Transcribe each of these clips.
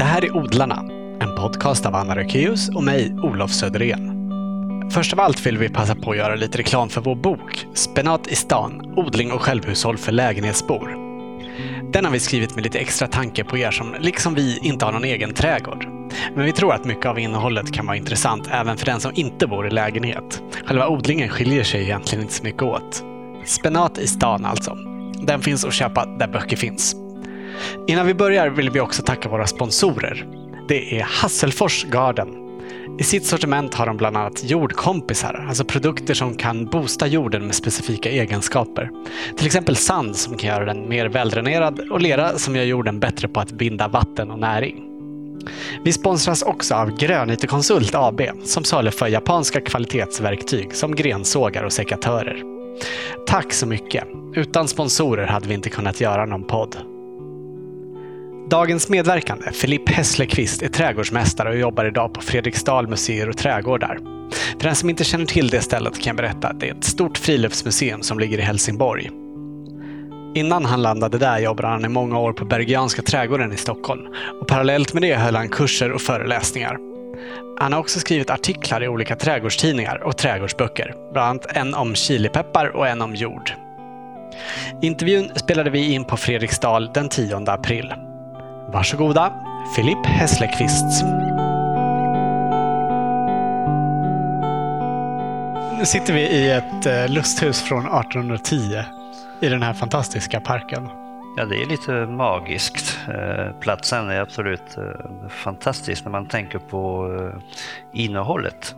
Det här är Odlarna, en podcast av Anna Rökeus och mig, Olof Söderén. Först av allt vill vi passa på att göra lite reklam för vår bok Spenat i stan, odling och självhushåll för lägenhetsbor. Den har vi skrivit med lite extra tanke på er som, liksom vi, inte har någon egen trädgård. Men vi tror att mycket av innehållet kan vara intressant även för den som inte bor i lägenhet. Själva odlingen skiljer sig egentligen inte så mycket åt. Spenat i stan alltså. Den finns att köpa där böcker finns. Innan vi börjar vill vi också tacka våra sponsorer. Det är Hasselfors Garden. I sitt sortiment har de bland annat jordkompisar, alltså produkter som kan boosta jorden med specifika egenskaper. Till exempel sand som kan göra den mer väldränerad och lera som gör jorden bättre på att binda vatten och näring. Vi sponsras också av Grönytekonsult AB som saluför japanska kvalitetsverktyg som grensågar och sekatörer. Tack så mycket! Utan sponsorer hade vi inte kunnat göra någon podd. Dagens medverkande, Filip Hässlekvist, är trädgårdsmästare och jobbar idag på Fredriksdal museer och trädgårdar. För den som inte känner till det stället kan jag berätta att det är ett stort friluftsmuseum som ligger i Helsingborg. Innan han landade där jobbade han i många år på Bergianska trädgården i Stockholm och parallellt med det höll han kurser och föreläsningar. Han har också skrivit artiklar i olika trädgårdstidningar och trädgårdsböcker, bland annat en om chilipeppar och en om jord. Intervjun spelade vi in på Fredriksdal den 10 april. Varsågoda, Filip Hässlekvist. Nu sitter vi i ett eh, lusthus från 1810 i den här fantastiska parken. Ja, det är lite magiskt. Eh, platsen är absolut eh, fantastisk när man tänker på innehållet.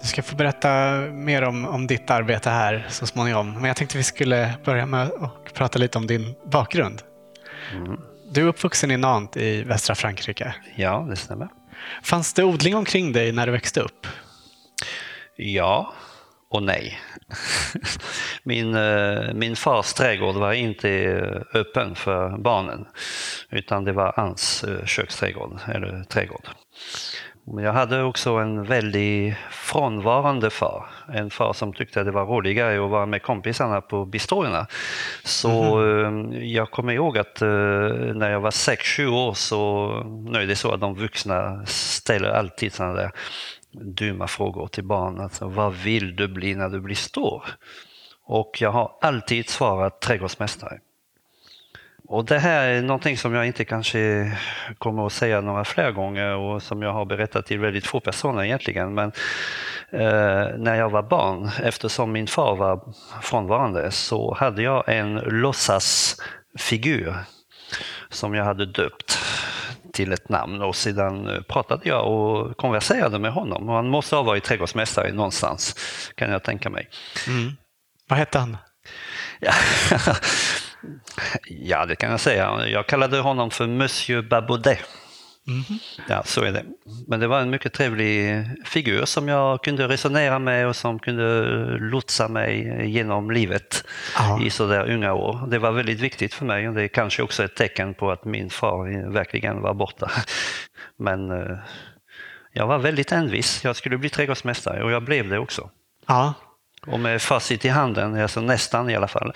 Du ska få berätta mer om, om ditt arbete här så småningom. Men jag tänkte vi skulle börja med att prata lite om din bakgrund. Mm. Du är uppvuxen i Nantes i västra Frankrike. Ja, det stämmer. Fanns det odling omkring dig när du växte upp? Ja och nej. Min, eh, min fars trädgård var inte öppen för barnen utan det var hans eh, köksträdgård, eller trädgård. Jag hade också en väldigt frånvarande far. En far som tyckte att det var roligare att vara med kompisarna på bistroerna. Så mm. jag kommer ihåg att eh, när jag var 6-7 år så nu är det så att de vuxna ställer alltid sådana där dumma frågor till barn. Alltså, vad vill du bli när du blir stor? Och jag har alltid svarat trädgårdsmästare. Och det här är någonting som jag inte kanske kommer att säga några fler gånger och som jag har berättat till väldigt få personer egentligen. Men eh, när jag var barn, eftersom min far var frånvarande, så hade jag en låtsasfigur som jag hade döpt till ett namn och sedan pratade jag och konverserade med honom. Och han måste ha varit trädgårdsmästare någonstans, kan jag tänka mig. Mm. Vad hette han? Ja. Ja, det kan jag säga. Jag kallade honom för Monsieur Babaudet. Mm. Ja, så är det. Men det var en mycket trevlig figur som jag kunde resonera med och som kunde lotsa mig genom livet Aha. i sådär unga år. Det var väldigt viktigt för mig och det är kanske också ett tecken på att min far verkligen var borta. Men eh, jag var väldigt envis. Jag skulle bli trädgårdsmästare och jag blev det också. Ja. Och med facit i handen, alltså nästan i alla fall,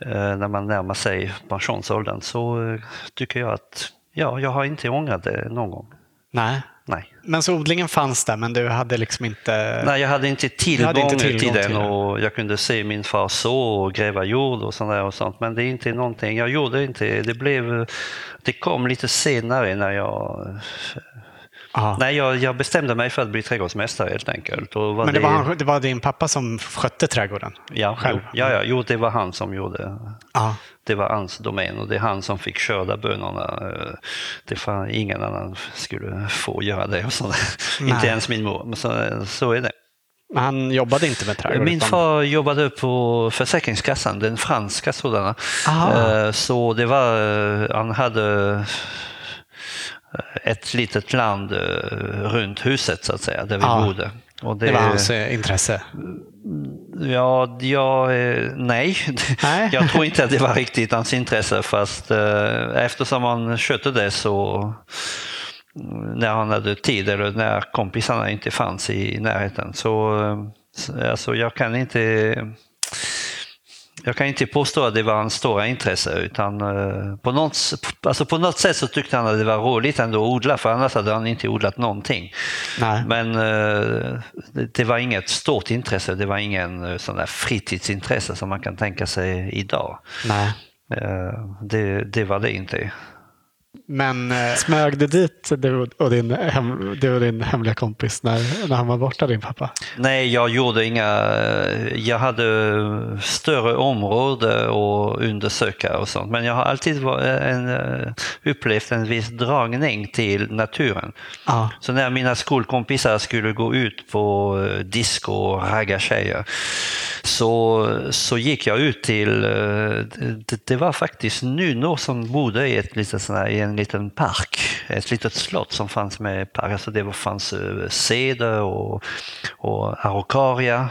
eh, när man närmar sig pensionsåldern så eh, tycker jag att ja, jag har inte ångrat det någon gång. Nej. Nej. Men så odlingen fanns där men du hade liksom inte... Nej, jag hade inte tillgång, hade inte tillgång till den och jag kunde se min far så och gräva jord och sånt där och sånt. Men det är inte någonting, jag gjorde inte, det blev, det kom lite senare när jag Aha. Nej, jag, jag, bestämde mig för att bli trädgårdsmästare helt enkelt. Men det, det... Var han, det, var din pappa som skötte trädgården? Ja, själv? Jo, ja, ja, jo, det var han som gjorde. Aha. Det var hans domän och det är han som fick skörda bönorna. Det fann, ingen annan skulle få göra det. Och inte ens min mor. Så, så är det. Men han jobbade inte med trädgård? Min far jobbade på Försäkringskassan, den franska sådana. Aha. Eh, så det var, eh, han hade ett litet land eh, runt huset så att säga, där vi ja, bodde. Och det, det var hans eh, intresse? Ja, ja nej. nej. jag tror inte att det var riktigt hans intresse fast eh, eftersom han skötte det så mm, när han hade tid eller när kompisarna inte fanns i närheten så alltså jag kan inte jag kan inte påstå att det var hans stora intresse utan eh, på något, alltså på något sätt så tyckte han att det var roligt ändå att odla för annars hade han inte odlat någonting. Nej. Men eh, det, var inget stort intresse, det var ingen eh, sån där fritidsintresse som man kan tänka sig idag. Nej. Det, det var det inte. Men eh, smög du dit du och, din hem, du och din hemliga kompis när, när han var borta, din pappa? Nej, jag gjorde inga... Jag hade större område att undersöka och sånt. Men jag har alltid varit en, eh, upplevt en viss dragning till naturen. Ja. Så när mina skolkompisar skulle gå ut på eh, disco och ragga tjejer så, så gick jag ut till, eh, det, det var faktiskt nunor som bodde i, ett litet sån här, i en liten park, ett litet slott som fanns med i parken. Alltså, det fanns eh, seder och, och araucaria,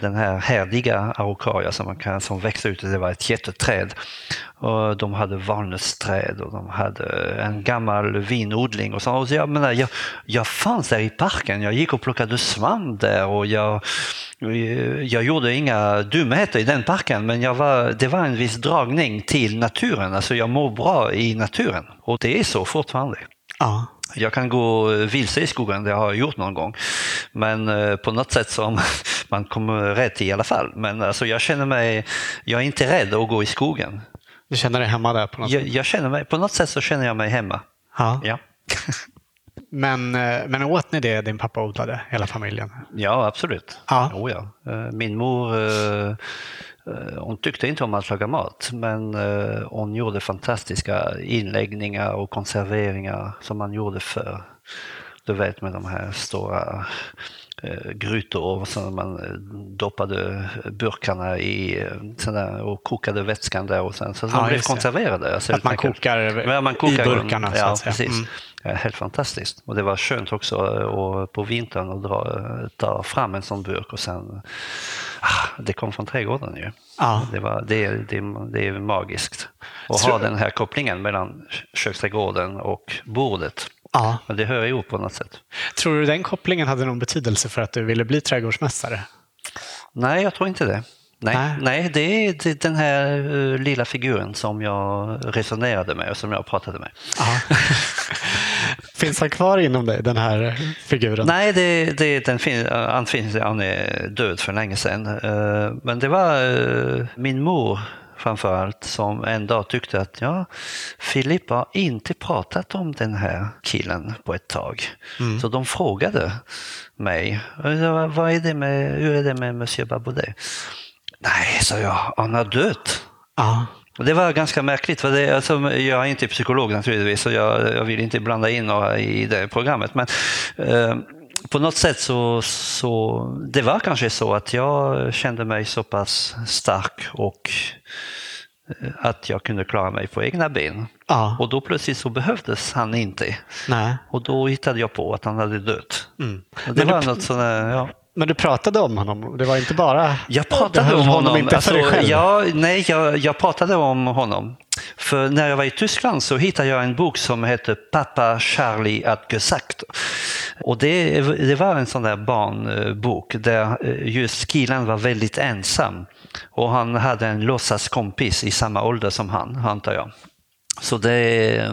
den här härdiga araucaria som, man kan, som växte ut, det var ett jätteträd. Och de hade valnötsträd och de hade en gammal vinodling. Och så. Och så jag, menar, jag, jag fanns där i parken, jag gick och plockade svamp där och jag, jag gjorde inga dumheter i den parken men jag var, det var en viss dragning till naturen. Alltså jag mår bra i naturen och det är så fortfarande. Ja. Jag kan gå vilse i skogen, det har jag gjort någon gång. Men eh, på något sätt som man kommer rätt i alla fall. Men alltså jag känner mig, jag är inte rädd att gå i skogen. Du känner dig hemma där på något Jag, jag känner mig, på något sätt så känner jag mig hemma. Ja. Ja, Men, eh, men åt ni det din pappa odlade, hela familjen? ja absolut. Ja. Ja. Eh, Min mor eh, hon tyckte inte om att laga mat men hon gjorde fantastiska inläggningar och konserveringar som man gjorde för Du vet med de här stora grytor som man eh, doppade burkarna i eh, sådär, och kokade vätskan där och sen så Ja, de blev konserverade. Alltså, Att man kokar Ja, man kokar i burkarna så ja, att säga. Precis. Mm. Helt fantastiskt. Och det var skönt också eh, och på vintern att dra, ta fram en sån burk och sen ah, det kom från trädgården ju. Ja. Det, var, det, det, det är magiskt att Tror- ha den här kopplingen mellan köksträdgården och bordet. Ja. Men det hör ihop på något sätt. Tror du den kopplingen hade någon betydelse för att du ville bli trädgårdsmästare? Nej, jag tror inte det. Nej, Nej. nej. det är den här eh, lilla figuren som jag resonerade med och som jag pratade med. Finns han kvar inom dig, den här figuren? Nej, det, det, den fin, han, finns, han är död för länge sedan. Eh, Men det var eh, min mor framför allt som en dag tyckte att ja, Filip har inte pratat om den här killen på ett tag. Så de frågade mig, "Vad- är det med, hur är det med Monsieur Baboudet? Nej, sa jag, han har dött. Ja. Det var ganska märkligt, för det, alltså, jag är inte psykolog naturligtvis så jag, jag vill inte blanda in några i det programmet. Men eh, på något sätt så, så det var kanske så att jag kände mig så pass stark och eh, att jag kunde klara mig på egna ben. Ja. Och då plötsligt så behövdes han inte. Nej. Och då hittade jag på att han hade dött. Mm. Det var du- något sådär, ja. Men du pratade om honom? Det var inte bara... Jag pratade om honom. inte för dig Alltså, själv? ja, nej, jag, jag pratade om honom. För när jag var i Tyskland så hittade jag en bok som hette Pappa Charlie att gesagt. Och det, det var en sån där barnbok där eh, just killen var väldigt ensam. Och han hade en låtsaskompis i samma ålder som han, antar jag. Så, det,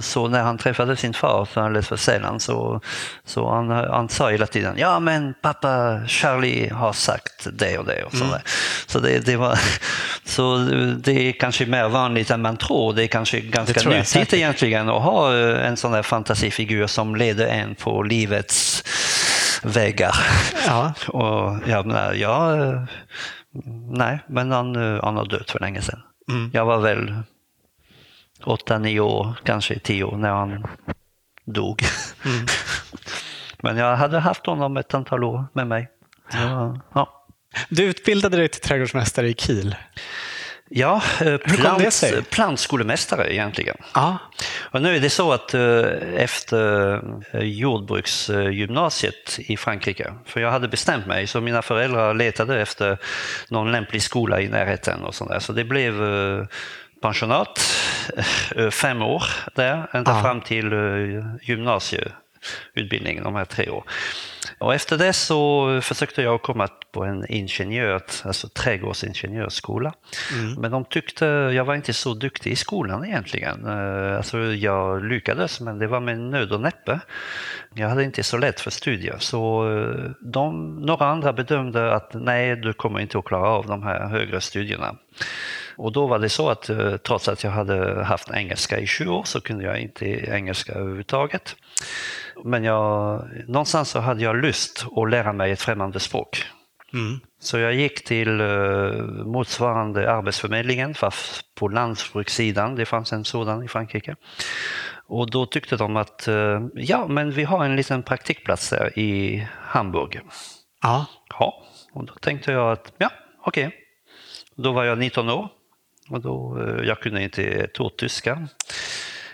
så när han träffade sin far för han läste för sällan så, så han, han sa hela tiden ja men pappa Charlie har sagt det och det och sådär. Så det, det var så det är kanske mer vanligt än man tror. Det är kanske ganska nyttigt säkert. egentligen att ha eh, en sån där fantasifigur som leder en på livets vägar. Ja. Och menar, jag, eh, nej, men han, eh, han har dött för länge sedan. Mm. Jag var väl åtta, nio år, kanske tio när han dog. Mm. Men jag hade haft honom ett antal år med mig. Ja, ja. Du utbildade dig till trädgårdsmästare i Kiel. ja eh, kom det sig? plant, plantskolemästare egentligen. Ja. Och nu är det så att eh, efter eh, jordbruksgymnasiet i Frankrike, för jag hade bestämt mig, så mina föräldrar letade efter någon lämplig skola i närheten och sånt där. Så det blev pensionat, eh, fem år där, ända Ja. fram till eh, gymnasieutbildningen, de här tre år. Och efter det så försökte jag komma på en ingenjör, alltså trädgårdsingenjörsskola. Mm. Men de tyckte jag var inte så duktig i skolan egentligen. Eh, alltså jag lyckades men det var med nöd och näppe. Jag hade inte så lätt för studier så de, några andra bedömde att nej, du kommer inte att klara av de här högre studierna. Och då var det så att eh, trots att jag hade haft engelska i 20 år så kunde jag inte engelska överhuvudtaget. Men jag, någonstans så hade jag lust att lära mig ett främmande språk. Mm. Så jag gick till uh, motsvarande Arbetsförmedlingen, fast på lantbrukssidan. Det fanns en sådan i Frankrike. Och då tyckte de att uh, ja, men vi har en liten praktikplats där i Hamburg. Ja. Ja, och då tänkte jag att ja, okej. Okay. Då var jag 19 år och då, uh, jag kunde inte tyska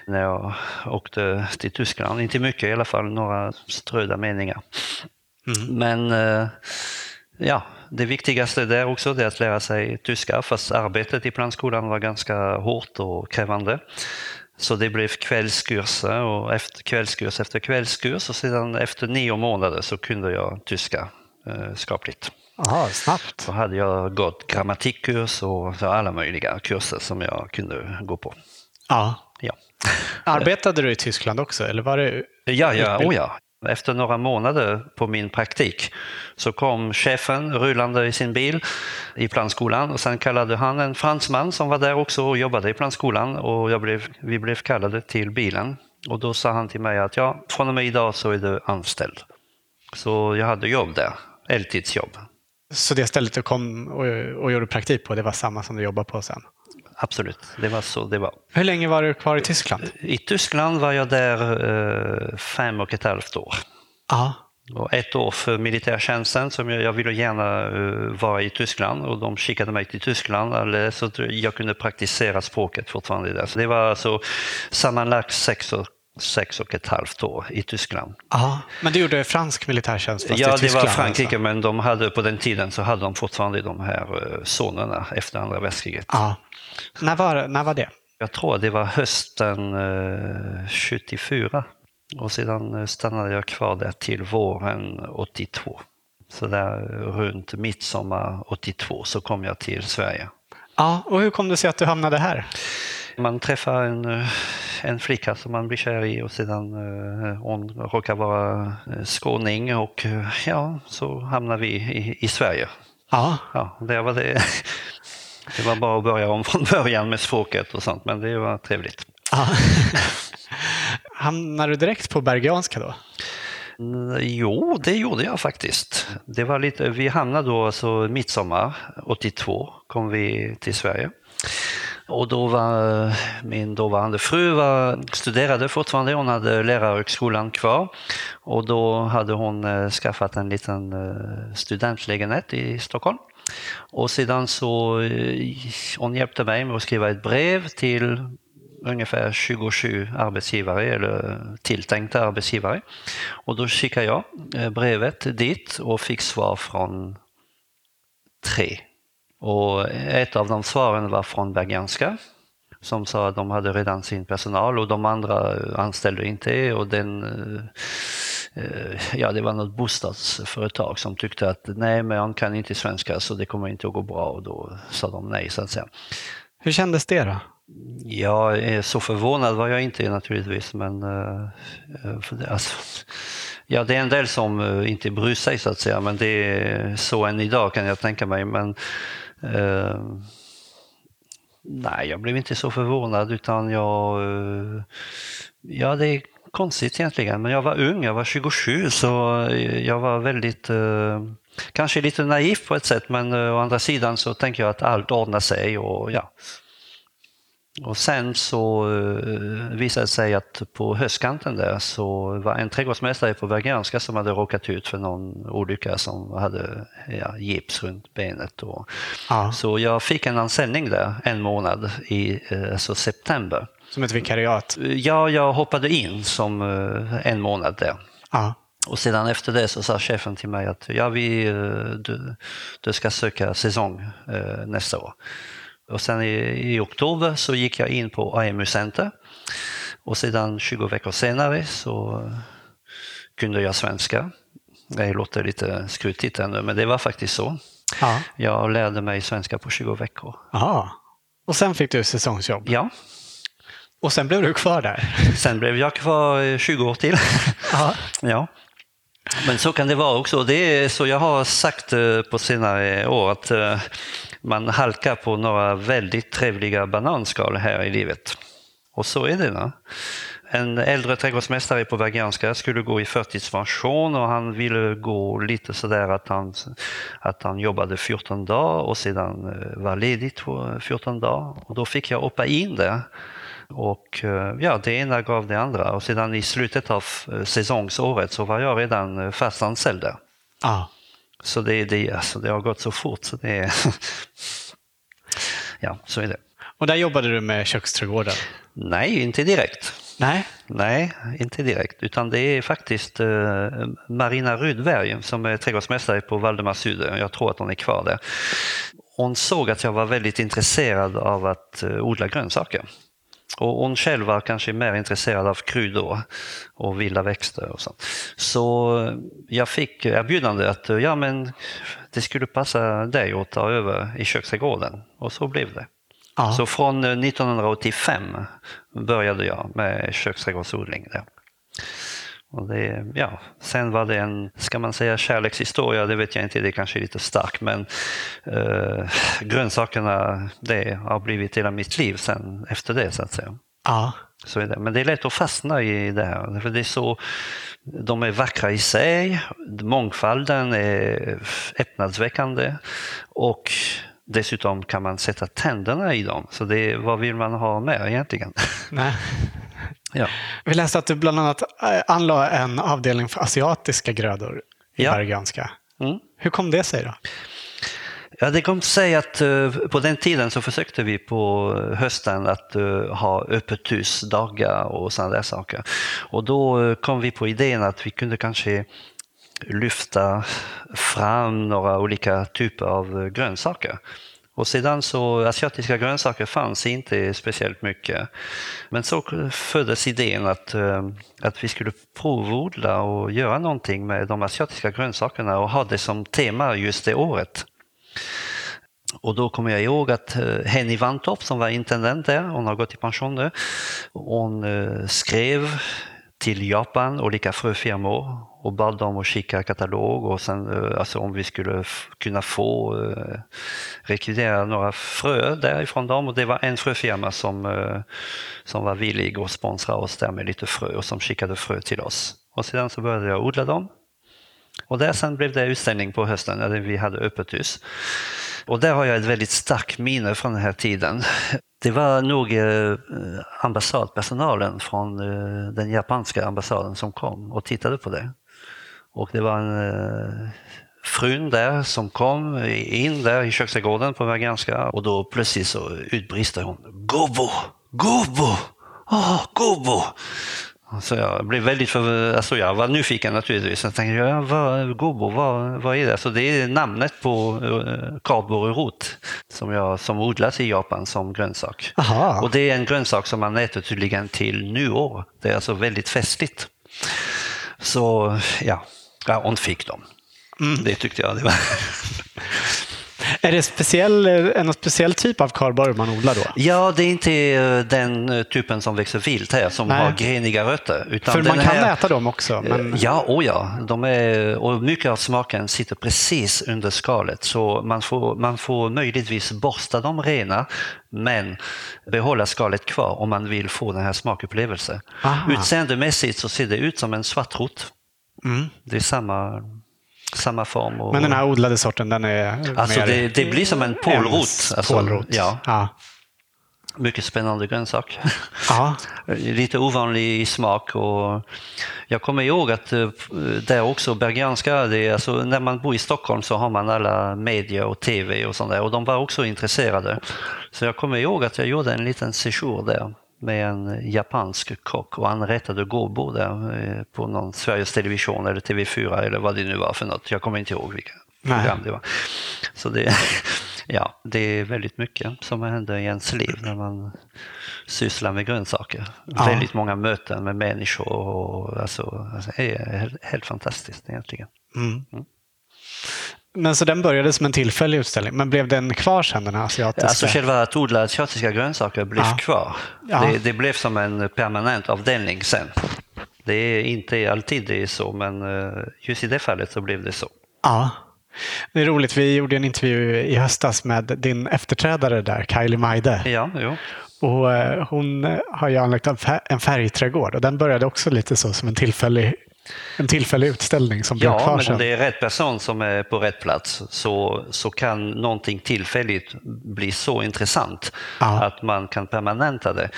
när jag åkte till Tyskland. Inte mycket i alla fall, några ströda meningar. Mm. Men eh, ja, det viktigaste där också är att lära sig tyska, fast arbetet i plantskolan var ganska hårt och krävande. Så det blev kvällskurser och efter kvällskurs efter kvällskurs och sedan efter nio månader så kunde jag tyska eh, skapligt. Aha, snabbt. Så hade jag gått grammatikkurs och alla möjliga kurser som jag kunde gå på. Ja. ja. Arbetade du i Tyskland också? Eller var det ja, ja, oh ja. Efter några månader på min praktik så kom chefen rullande i sin bil i plantskolan och sen kallade han en fransman som var där också och jobbade i plantskolan och jag blev, vi blev kallade till bilen. Och då sa han till mig att ja, från och med idag så är du anställd. Så jag hade jobb där, heltidsjobb. Så det stället du kom och, och gjorde praktik på, det var samma som du jobbade på sen? absolut. Det var så det var. Hur länge var du kvar i Tyskland? I Tyskland var jag där eh, fem och ett halvt år. Aha. Och ett år för militärtjänsten, som jag, jag ville gärna uh, vara i Tyskland och de skickade mig till Tyskland eller, så att jag kunde praktisera språket fortfarande där. Så det var alltså sammanlagt sex och sex och ett halvt år i Tyskland. Aha. Men du gjorde fransk militärtjänst fast Ja, i det var Frankrike, alltså. men de hade, på den tiden så hade de fortfarande de här zonerna efter andra världskriget. När var, när var det? Jag tror det var hösten eh, 74 och sedan eh, stannade jag kvar där till våren 82. Så där runt midsommar 82 så kom jag till Sverige. Ja, och hur kom det sig att du hamnade här? Man träffar en, eh, en flicka som man blir kär i och sedan eh, hon råkar vara skåning och ja, så hamnar vi i, i Sverige. Ja. ja, det var det. Det var bara att börja om från början med språket och sånt, men det var trevligt. Hamnade du direkt på Bergianska då? Mm, jo, det gjorde jag faktiskt. Det var lite, vi hamnade då alltså midsommar 82 kom vi till Sverige. Och då var eh, min dåvarande fru var, studerade fortfarande, hon hade lärarhögskolan kvar. Och då hade hon eh, skaffat en liten eh, studentlägenhet i Stockholm. Och sedan så hon hjälpte mig med att skriva ett brev till ungefär 27 arbetsgivare eller tilltänkta arbetsgivare. Och då skickade jag brevet dit och fick svar från tre. Och ett av de svaren var från Berganska som sa att de hade redan sin personal och de andra anställde inte och den Eh, ja, det var något bostadsföretag som tyckte att nej, men han kan inte svenska så det kommer inte att gå bra och då sa de nej så att säga. Hur kändes det då? Ja, så förvånad var jag inte naturligtvis, men uh, det, alltså, ja, det är en del som inte bryr sig så att säga, men det är så än idag kan jag tänka mig. Men uh, nej, jag blev inte så förvånad utan jag, eh, ja, det är konstigt egentligen, men jag var ung, jag var 27 så eh, jag var väldigt, Uh, kanske lite naiv på ett sätt men å andra sidan så tänker jag att allt ordnar sig och ja. Och sen så eh, visade det sig att på höstkanten där så var en trädgårdsmästare på Bergianska som hade råkat ut för någon olycka som hade ja, gips runt benet. Och, ja. Så jag fick en anställning där en månad i alltså september. Som ett vikariat? Ja, jag hoppade in som eh, en månad där. Ja. Och sedan efter det så sa chefen till mig att ja, vi, eh, du, du ska söka säsong eh, nästa år. Och sen i, i, oktober så gick jag in på AMU Center och sedan 20 veckor senare så kunde jag svenska. Det låter lite skrutigt ännu, men det var faktiskt så. Ja. Jag lärde mig svenska på 20 veckor. Aha. Och sen fick du säsongsjobb. Ja, Och sen blev du kvar där. sen blev jag kvar eh, 20 år till. Ja. ja. Men så kan det vara också. Det är så jag har sagt eh, på senare år att eh, man halkar på några väldigt trevliga bananskal här i livet. Och så är det. Nu. En äldre trädgårdsmästare på Bergianska skulle gå i förtidspension och han ville gå lite sådär att han, att han jobbade 14 dagar och sedan eh, var ledig 14 dagar. Och då fick jag hoppa in där. Och eh, ja, det ena gav det andra och sedan i slutet av eh, säsongsåret så var jag redan fastanställd fast anställd där. Ah. Så det, det, alltså, det har gått så fort så det är... ja, så är det. Och där jobbade du med köksträdgården? Nej, inte direkt. Nej. Nej, inte direkt. Utan det är faktiskt eh, Marina Rudberg som är trädgårdsmästare på Valdemarsudde. Jag tror att hon är kvar där. Hon såg att jag var väldigt intresserad av att eh, odla grönsaker. Och hon själv var kanske mer intresserad av kryddor och vilda växter och. Så eh, jag fick erbjudande att eh, ja, men det skulle passa dig att ta över i köksträdgården. Och så blev det. Ja. Så från eh, 1985 började jag med köksträdgårdsodling. Där. Och det, ja, sen var det en, ska man säga kärlekshistoria, det vet jag inte, det är kanske lite starkt, men eh, grönsakerna, det har blivit hela mitt liv sen efter det så att säga. Ja. Så är det. Men det är lätt att fastna i det här. För det är så, de är vackra i sig, mångfalden är häpnadsväckande och dessutom kan man sätta tänderna i dem. Så det är, vad vill man ha mer egentligen? Nej. Ja. Vi läste att du bland annat eh, anlade en avdelning för asiatiska grödor i Ja. Bergianska. Mm. Hur kom det sig då? Ja, det kom sig att eh, på den tiden så försökte vi på hösten att eh, ha öppet husdagar och sådana där saker. Och då kom vi på idén att vi kunde kanske lyfta fram några olika typer av grönsaker. Och sedan så, asiatiska grönsaker fanns inte speciellt mycket. Men så föddes idén att, eh, att vi skulle provodla och göra någonting med de asiatiska grönsakerna och ha det som tema just det året. Och då kommer jag ihåg att eh, Henny Vantorp som var intendent där, hon har gått i pension nu, hon eh, skrev till Japan, olika fröfirmor och bad dem att skicka katalog och sen alltså om vi skulle kunna få rekrytera några frö därifrån dem och det var en fröfirma som, eh, som var villig att sponsra oss där med lite frö och som skickade frö till oss. Och sedan så började jag odla dem och där sen blev det utställning på hösten när vi hade öppet hus. Och där har jag ett väldigt starkt minne från den här tiden. Det var nog eh, ambassadpersonalen från eh, den japanska ambassaden som kom och tittade på det. Och det var en frun där som kom in där i köksträdgården på Berganska och då plötsligt så utbrister hon Gobo! Gobo! Åh, Gobo! Så jag blev väldigt för, alltså jag var nyfiken naturligtvis. Jag tänkte, ja, vad, gobo, vad, vad är det? Så det är namnet på uh, kardborrerot som, jag, som odlas i Japan som grönsak. Aha. Och det är en grönsak som man äter tydligen till nyår. Det är alltså väldigt festligt. Så ja, ja hon fick dem. Det tyckte jag det var. Är det speciell, är någon speciell typ av kardborre man odlar då? Ja, det är inte eh, den eh, typen som växer vilt här som Nej. har greniga rötter. Utan För man kan här, äta dem också. Men... Ja, oh ja. De är, och mycket av smaken sitter precis under skalet så man får, man får möjligtvis borsta dem rena men behålla skalet kvar om man vill få den här smakupplevelsen. Utseendemässigt så ser det ut som en svartrot. Mm. Det är samma, samma form. Och, Men den här odlade sorten, den är Alltså mer det, det blir som en pålrot. ens Alltså, pålrot. Ja, Ja. mycket spännande grönsak. Ja. Lite ovanlig i smak. Och jag kommer ihåg att eh, där också, Bergianska, det är, alltså, när man bor i Stockholm så har man alla media och tv och sånt där och de var också intresserade. Så jag kommer ihåg att jag gjorde en liten sejour där med en japansk kock och han rättade gobo där eh, på någon Sveriges Television eller TV4 eller vad det nu var för något. Jag kommer inte ihåg vilka Nej. program det var. Så det, ja, det är väldigt mycket som händer i ens liv när man sysslar med grönsaker. Ja. Väldigt många möten med människor och alltså, alltså, det är helt, helt fantastiskt egentligen. Mm. Men så den började som en tillfällig utställning, men blev den kvar sen den här asiatiska? Alltså själva att odla asiatiska grönsaker blev Ja. kvar. Ja. Det, det blev som en permanent avdelning sen. Det är inte alltid det är så, men eh, just i det fallet så blev det så. Ja. Det är roligt, vi gjorde en intervju i höstas med din efterträdare där, Kylie Maide. Ja, jo. Och eh, hon har ju anlagt en färgträdgård och den började också lite så som en tillfällig, en tillfällig utställning som Ja, kvar men sen. om det är rätt person som är på rätt plats så, så kan någonting tillfälligt bli så intressant Ja. att man kan permanenta det.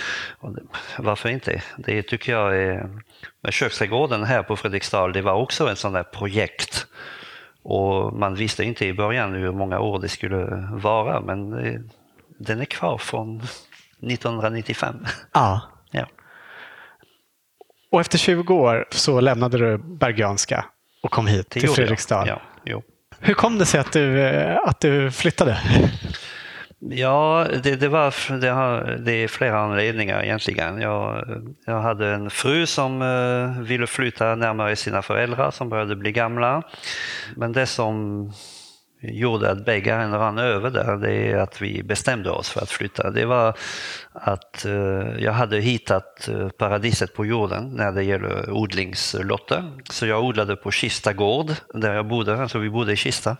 Varför inte? Det tycker jag är... Med köksträdgården här på Fredriksdal, det var också ett sånt där projekt. Och man visste inte i början hur många år det skulle vara, men det, den är kvar från 1995. Ja. Och efter 20 år så lämnade du Bergianska och kom hit till. Fredriksdal. Ja, jo. Hur kom det sig att du, eh, att du flyttade? Ja, det, det, var, det, har, det är flera anledningar egentligen. Jag, jag hade en fru som eh, ville flytta närmare sina föräldrar som började bli gamla. Men det som gjorde att bägaren rann över där, det är att vi bestämde oss för att flytta. Det var att eh, jag hade hittat eh, paradiset på jorden när det gäller odlingslotter. Så jag odlade på Kista gård där jag bodde, alltså vi bodde i Kista.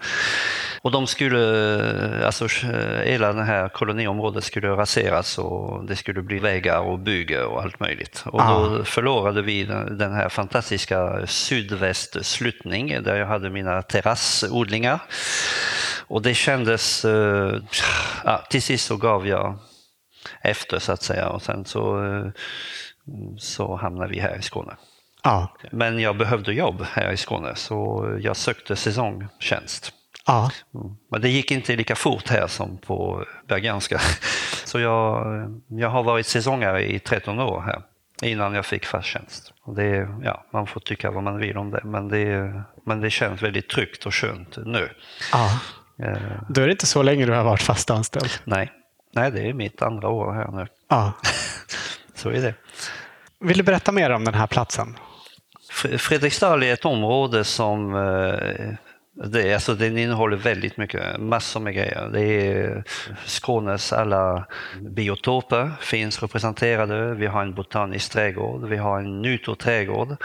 Och de skulle, eh, alltså eh, hela det här koloniområdet skulle raseras och det skulle bli vägar och bygge och allt möjligt. Och då förlorade vi den här fantastiska sydvästslutning där jag hade mina terrassodlingar. Och det kändes, eh, ja, till sist så gav jag efter så att säga och sen så, så hamnade vi här i Skåne. Ja. Men jag behövde jobb här i Skåne så jag sökte säsongtjänst. Ja. Men det gick inte lika fort här som på Bergianska. Så jag, jag har varit säsongare i 13 år här innan jag fick fast tjänst. Det, ja, man får tycka vad man vill om det men, det, men det känns väldigt tryggt och skönt nu. ja. Eh, Då är det inte så länge du har varit fast anställd. nej. nej, det är mitt andra år här nu. Ja. Så är det. Vill du berätta mer om den här platsen? Fre- Fredriksdal är ett område som eh, det, alltså den innehåller väldigt mycket, massor med grejer. Det är eh, Skånes alla biotoper finns representerade. Vi har en botanisk trädgård, vi har en nytoträdgård,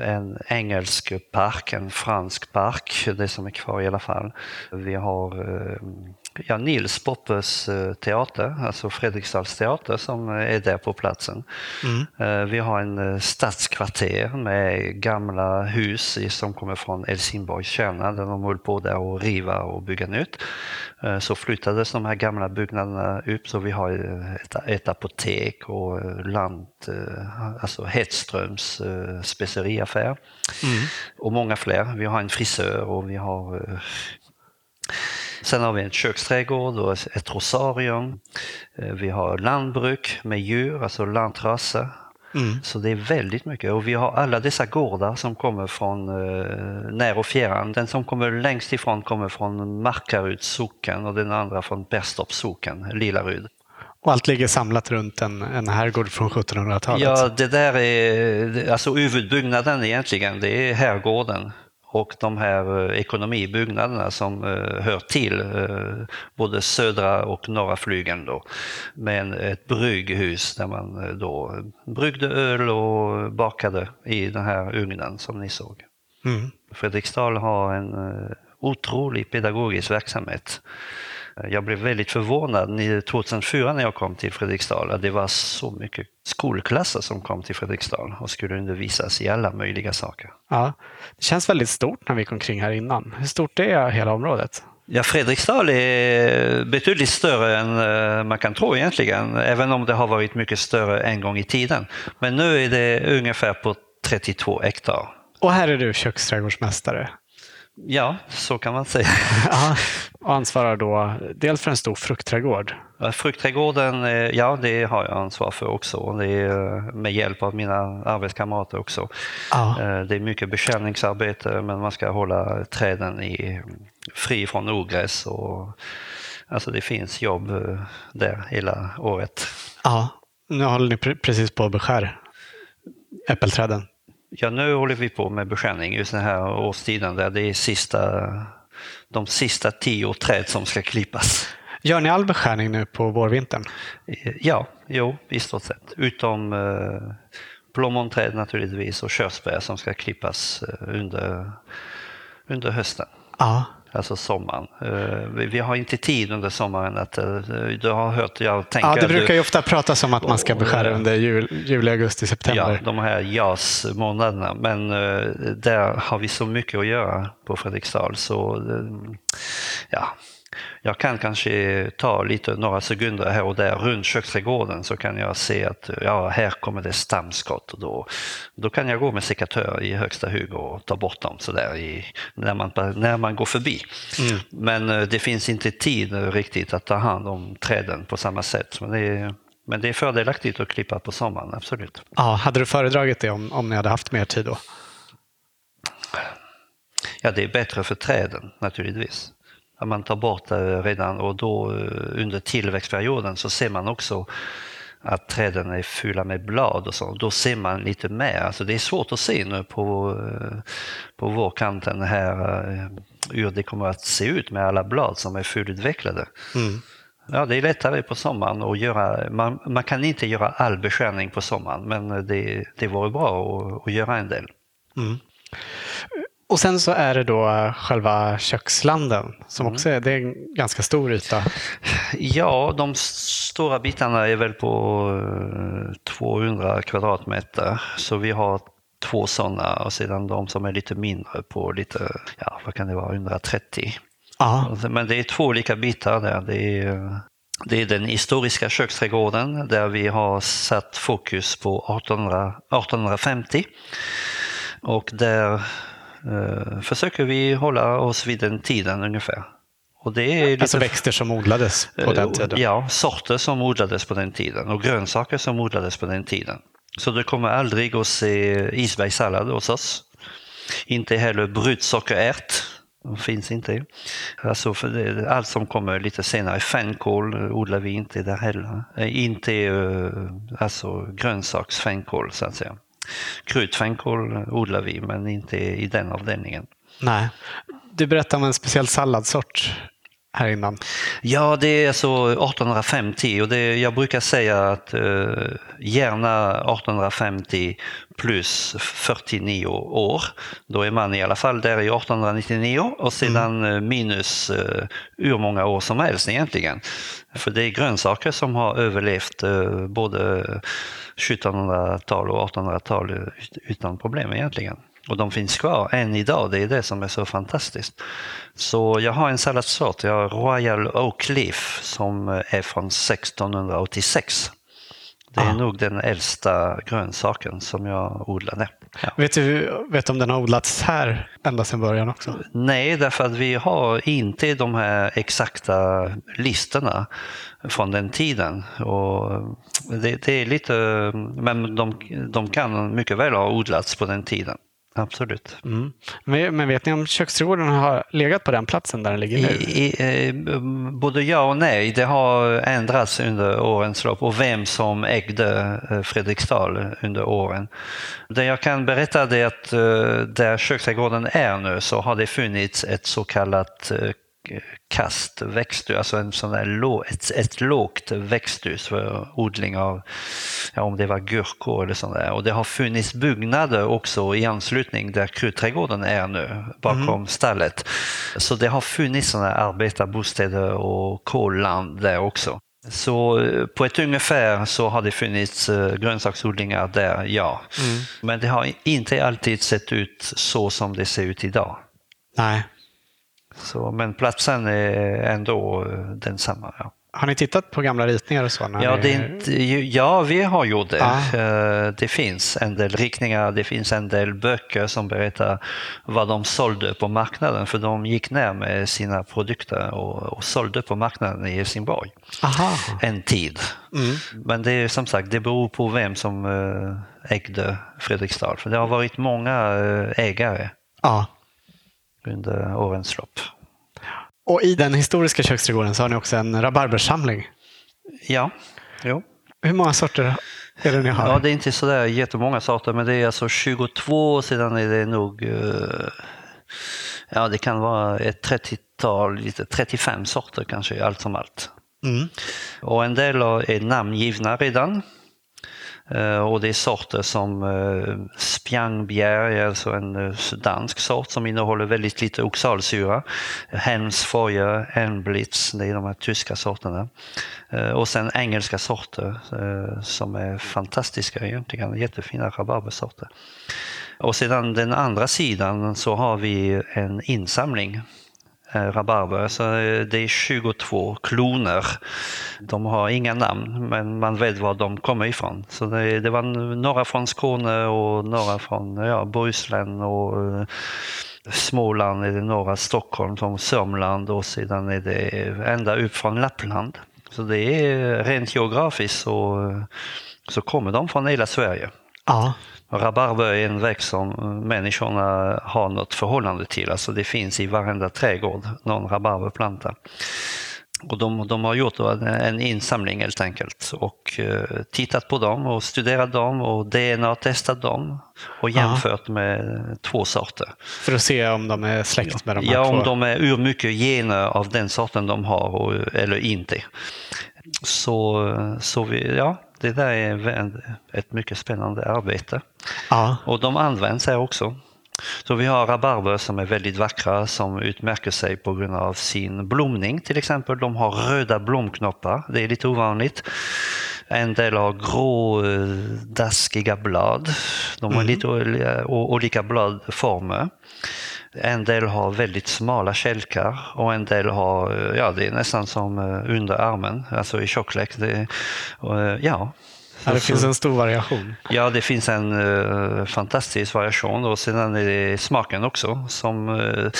en engelsk park, en fransk park, det som är kvar i alla fall. Vi har eh, ja, Nils Poppes eh, teater, alltså Fredriksdals teater som är där på platsen. Eh, Vi har en eh, stadskvarter med gamla hus som kommer från Helsingborgs kärna där de höll på där och riva och bygga nytt. Så flyttades de här gamla byggnaderna upp så vi har ett, ett apotek och Lant, eh, alltså Hedströms speceriaffär och många fler. Vi har en frisör och vi har Sen har vi en köksträdgård och ett rosarium. Eh, Vi har lantbruk med djur, alltså lantraser. Så det är väldigt mycket. Och vi har alla dessa gårdar som kommer från eh, när och fjärran. Den som kommer längst ifrån kommer från Markaryds socken och den andra från Perstorps socken, Lilaryd. Och allt ligger samlat runt en, en herrgård från 1700-talet. Ja, det där är alltså huvudbyggnaden egentligen, det är herrgården och de här eh, ekonomibyggnaderna som eh, hör till eh, både södra och norra flygeln då. Med ett brygghus där man då bryggde öl och bakade i den här ugnen som ni såg. Mm. Fredriksdal har en otrolig pedagogisk verksamhet. Eh, Jag blev väldigt förvånad ni- 2004 när jag kom till Fredriksdal att det var så mycket skolklasser som kom till Fredriksdal och skulle undervisas i alla möjliga saker. Ja. Det känns väldigt stort när vi gick omkring här innan. Hur stort är hela området? Ja, Fredriksdal är betydligt större än eh, man kan tro egentligen, även om det har varit mycket större en gång i tiden. Men nu är det ungefär på 32 hektar. Och här är du köksträdgårdsmästare. Ja, så kan man säga. Ja. Och ansvarar då dels för en stor fruktträdgård. Fruktträdgården, eh, ja det har jag ansvar för också. Det är eh, med hjälp av mina arbetskamrater också. Ja. Eh, Det är mycket bekällningsarbete men man ska hålla träden i, fri från ogräs. Och, alltså det finns jobb där hela året. Ja. Nu håller ni pre- precis på att beskär äppelträden. Ja, nu håller vi på med beskärning just den här årstiden där det är sista, de sista tio träd som ska klippas. Gör ni all beskärning nu på vårvintern? Ja, jo, i stort sett. Utom eh, plommonträd naturligtvis och körsbär som ska klippas eh, under, under hösten. Ja. Alltså sommaren. Eh, vi, har inte tid under sommaren att... eh, Du har hört, jag tänker... ja, det brukar ju ofta pratas om att man ska beskära eh, under jul, juli, augusti, september. Ja, de här JAS-månaderna. Men där har vi så mycket att göra på Fredriksdal så ja, jag kan kanske ta lite några sekunder här och där runt köksträdgården så kan jag se att ja, här kommer det stamskott och då, då kan jag gå med sekatör i högsta hugg och ta bort dem sådär i, när, man, när man går förbi. Men eh, det finns inte tid riktigt att ta hand om träden på samma sätt. Men det är, men det är fördelaktigt att klippa på sommaren, absolut. Ja, hade du föredragit det om, om ni hade haft mer tid då? Ja, det är bättre för träden naturligtvis. Att man tar bort det redan och då eh, under tillväxtperioden så ser man också att träden är fulla med blad och så. Då ser man lite mer. Alltså det är svårt att se nu på, eh, på vårkanten här eh, hur det kommer att se ut med alla blad som är fullutvecklade. Ja, det är lättare på sommaren att göra. Man, man kan inte göra all beskärning på sommaren men det, det vore bra att, att göra en del. Och sen så är det då eh, själva kökslanden som också är, det är en ganska stor yta. Ja, de stora bitarna är väl på eh, 200 kvadratmeter. Så vi har två sådana och sedan de som är lite mindre på lite, ja vad kan det vara, 130. Ja, Men det är två olika bitar där. Det är, det är den historiska köksträdgården där vi har satt fokus på 1800, 1850. Och där eh, försöker vi hålla oss vid den tiden ungefär. Och det är lite alltså växter som odlades på den Eh, tiden. Ja, sorter som odlades på den tiden och grönsaker som odlades på den tiden. Så du kommer aldrig att se isbergssallad hos oss. Inte heller brutsockerärt. De finns inte. Alltså det, allt som kommer lite senare, fänkål eh, odlar vi inte där heller. Eh, Inte eh, alltså grönsaksfänkål så att säga. Krutfänkål odlar vi men inte i den avdelningen. Nej. Du berättade om en speciell salladssort här innan. Ja, det är alltså 1850 och det, jag brukar säga att eh, gärna 1850 plus 49 år. Då är man i alla fall där i 1899 och sedan eh, minus eh, hur många år som helst egentligen. För det är grönsaker som har överlevt eh, både 1700-tal och 1800-tal ut- utan problem egentligen. Och de finns kvar än idag, det är det som är så fantastiskt. Så jag har en salladssort, jag har Royal Oak Leaf som är från 1686. Det är Ah. nog den äldsta grönsaken som jag odlade. Ja. Vet du vet du om den har odlats här ända sedan början också? Nej, därför att vi har inte de här exakta listorna från den tiden. Och det, det är lite, men de, de kan mycket väl ha odlats på den tiden. Absolut. Mm. Men, vet ni om köksträdgården har legat på den platsen där den ligger nu? I, i, eh, både ja och nej. Det har ändrats under årens lopp och vem som ägde eh, Fredriksdal under åren. Det jag kan berätta är att eh, där köksträdgården är nu så har det funnits ett så kallat kast växthus, alltså en sån där ett, ett lågt växthus för odling av, ja, om det var gurkor eller sånt där. Och det har funnits byggnader också i anslutning där kruträdgården är nu, bakom stallet. Så det har funnits sådana arbetarbostäder och kolland där också. Så eh, på ett ungefär så har det funnits eh, grönsaksodlingar där, ja. Men det har inte alltid sett ut så som det ser ut idag. Nej. Så, men platsen är ändå eh, densamma. Ja. Har ni tittat på gamla ritningar och så? Ja, ni... inte, ja, vi har gjort det. Ja. Eh, Det finns en del riktningar, det finns en del böcker som berättar vad de sålde på marknaden. För de gick ner med sina produkter och, och sålde på marknaden i Helsingborg Aha. en tid. Mm. Men det är som sagt, det beror på vem som eh, ägde Fredriksdal. För det har varit många ägare Ja. Under årens lopp. Och i den historiska köksträdgården så har ni också en rabarbersamling. Ja, jo. Hur många sorter är det ni har? Ja, det är inte sådär jättemånga sorter, men det är alltså 22 och sedan är det nog, eh, ja det kan vara ett 30-tal, lite 35 sorter kanske allt som allt. Mm. Och en del är namngivna redan. Eh, och det är sorter som eh, spjangbjer, Spjangbjerg, alltså en eh, dansk sort som innehåller väldigt lite oxalsyra. Helmsfoyer, Enblitz, det är de här tyska sorterna. Och sen engelska sorter som är fantastiska egentligen, jättefina rabarbersorter. Och sedan den andra sidan så har vi en insamling Eh, rabarber. Så eh, det är 22 kloner. De har inga namn, men man vet var de kommer ifrån. Så det, det var några från Skåne och några från ja, Bohuslän och eh, Småland är det norra Stockholm, som Sörmland och sedan är det ända upp från Lappland. Så det är rent geografiskt så, så kommer de från hela Sverige. Ja. Rabarber är en växt som människorna har något förhållande till. Alltså det finns i varenda trädgård någon rabarberplanta. Och de, de, har gjort en insamling helt enkelt och eh, tittat på dem och studerat dem och DNA-testat dem och jämfört Aha. med två sorter. För att se om de är släkt med de här Ja, två. om de är ur mycket gener av den sorten de har och, eller inte. Så, så vi, ja, det där är ett mycket spännande arbete. Ja. Och de används här också. Så vi har rabarber som är väldigt vackra som utmärker sig på grund av sin blomning till exempel. De har röda blomknoppar, det är lite ovanligt. En del har grå eh, daskiga blad. De har mm. lite olika bladformer. En del har väldigt smala kälkar och en del har, ja det är nästan som eh, under armen, alltså i tjocklek. Det, ja, Ja, det finns en stor variation. Ja, det finns en uh, fantastisk variation och sedan är det smaken också som uh,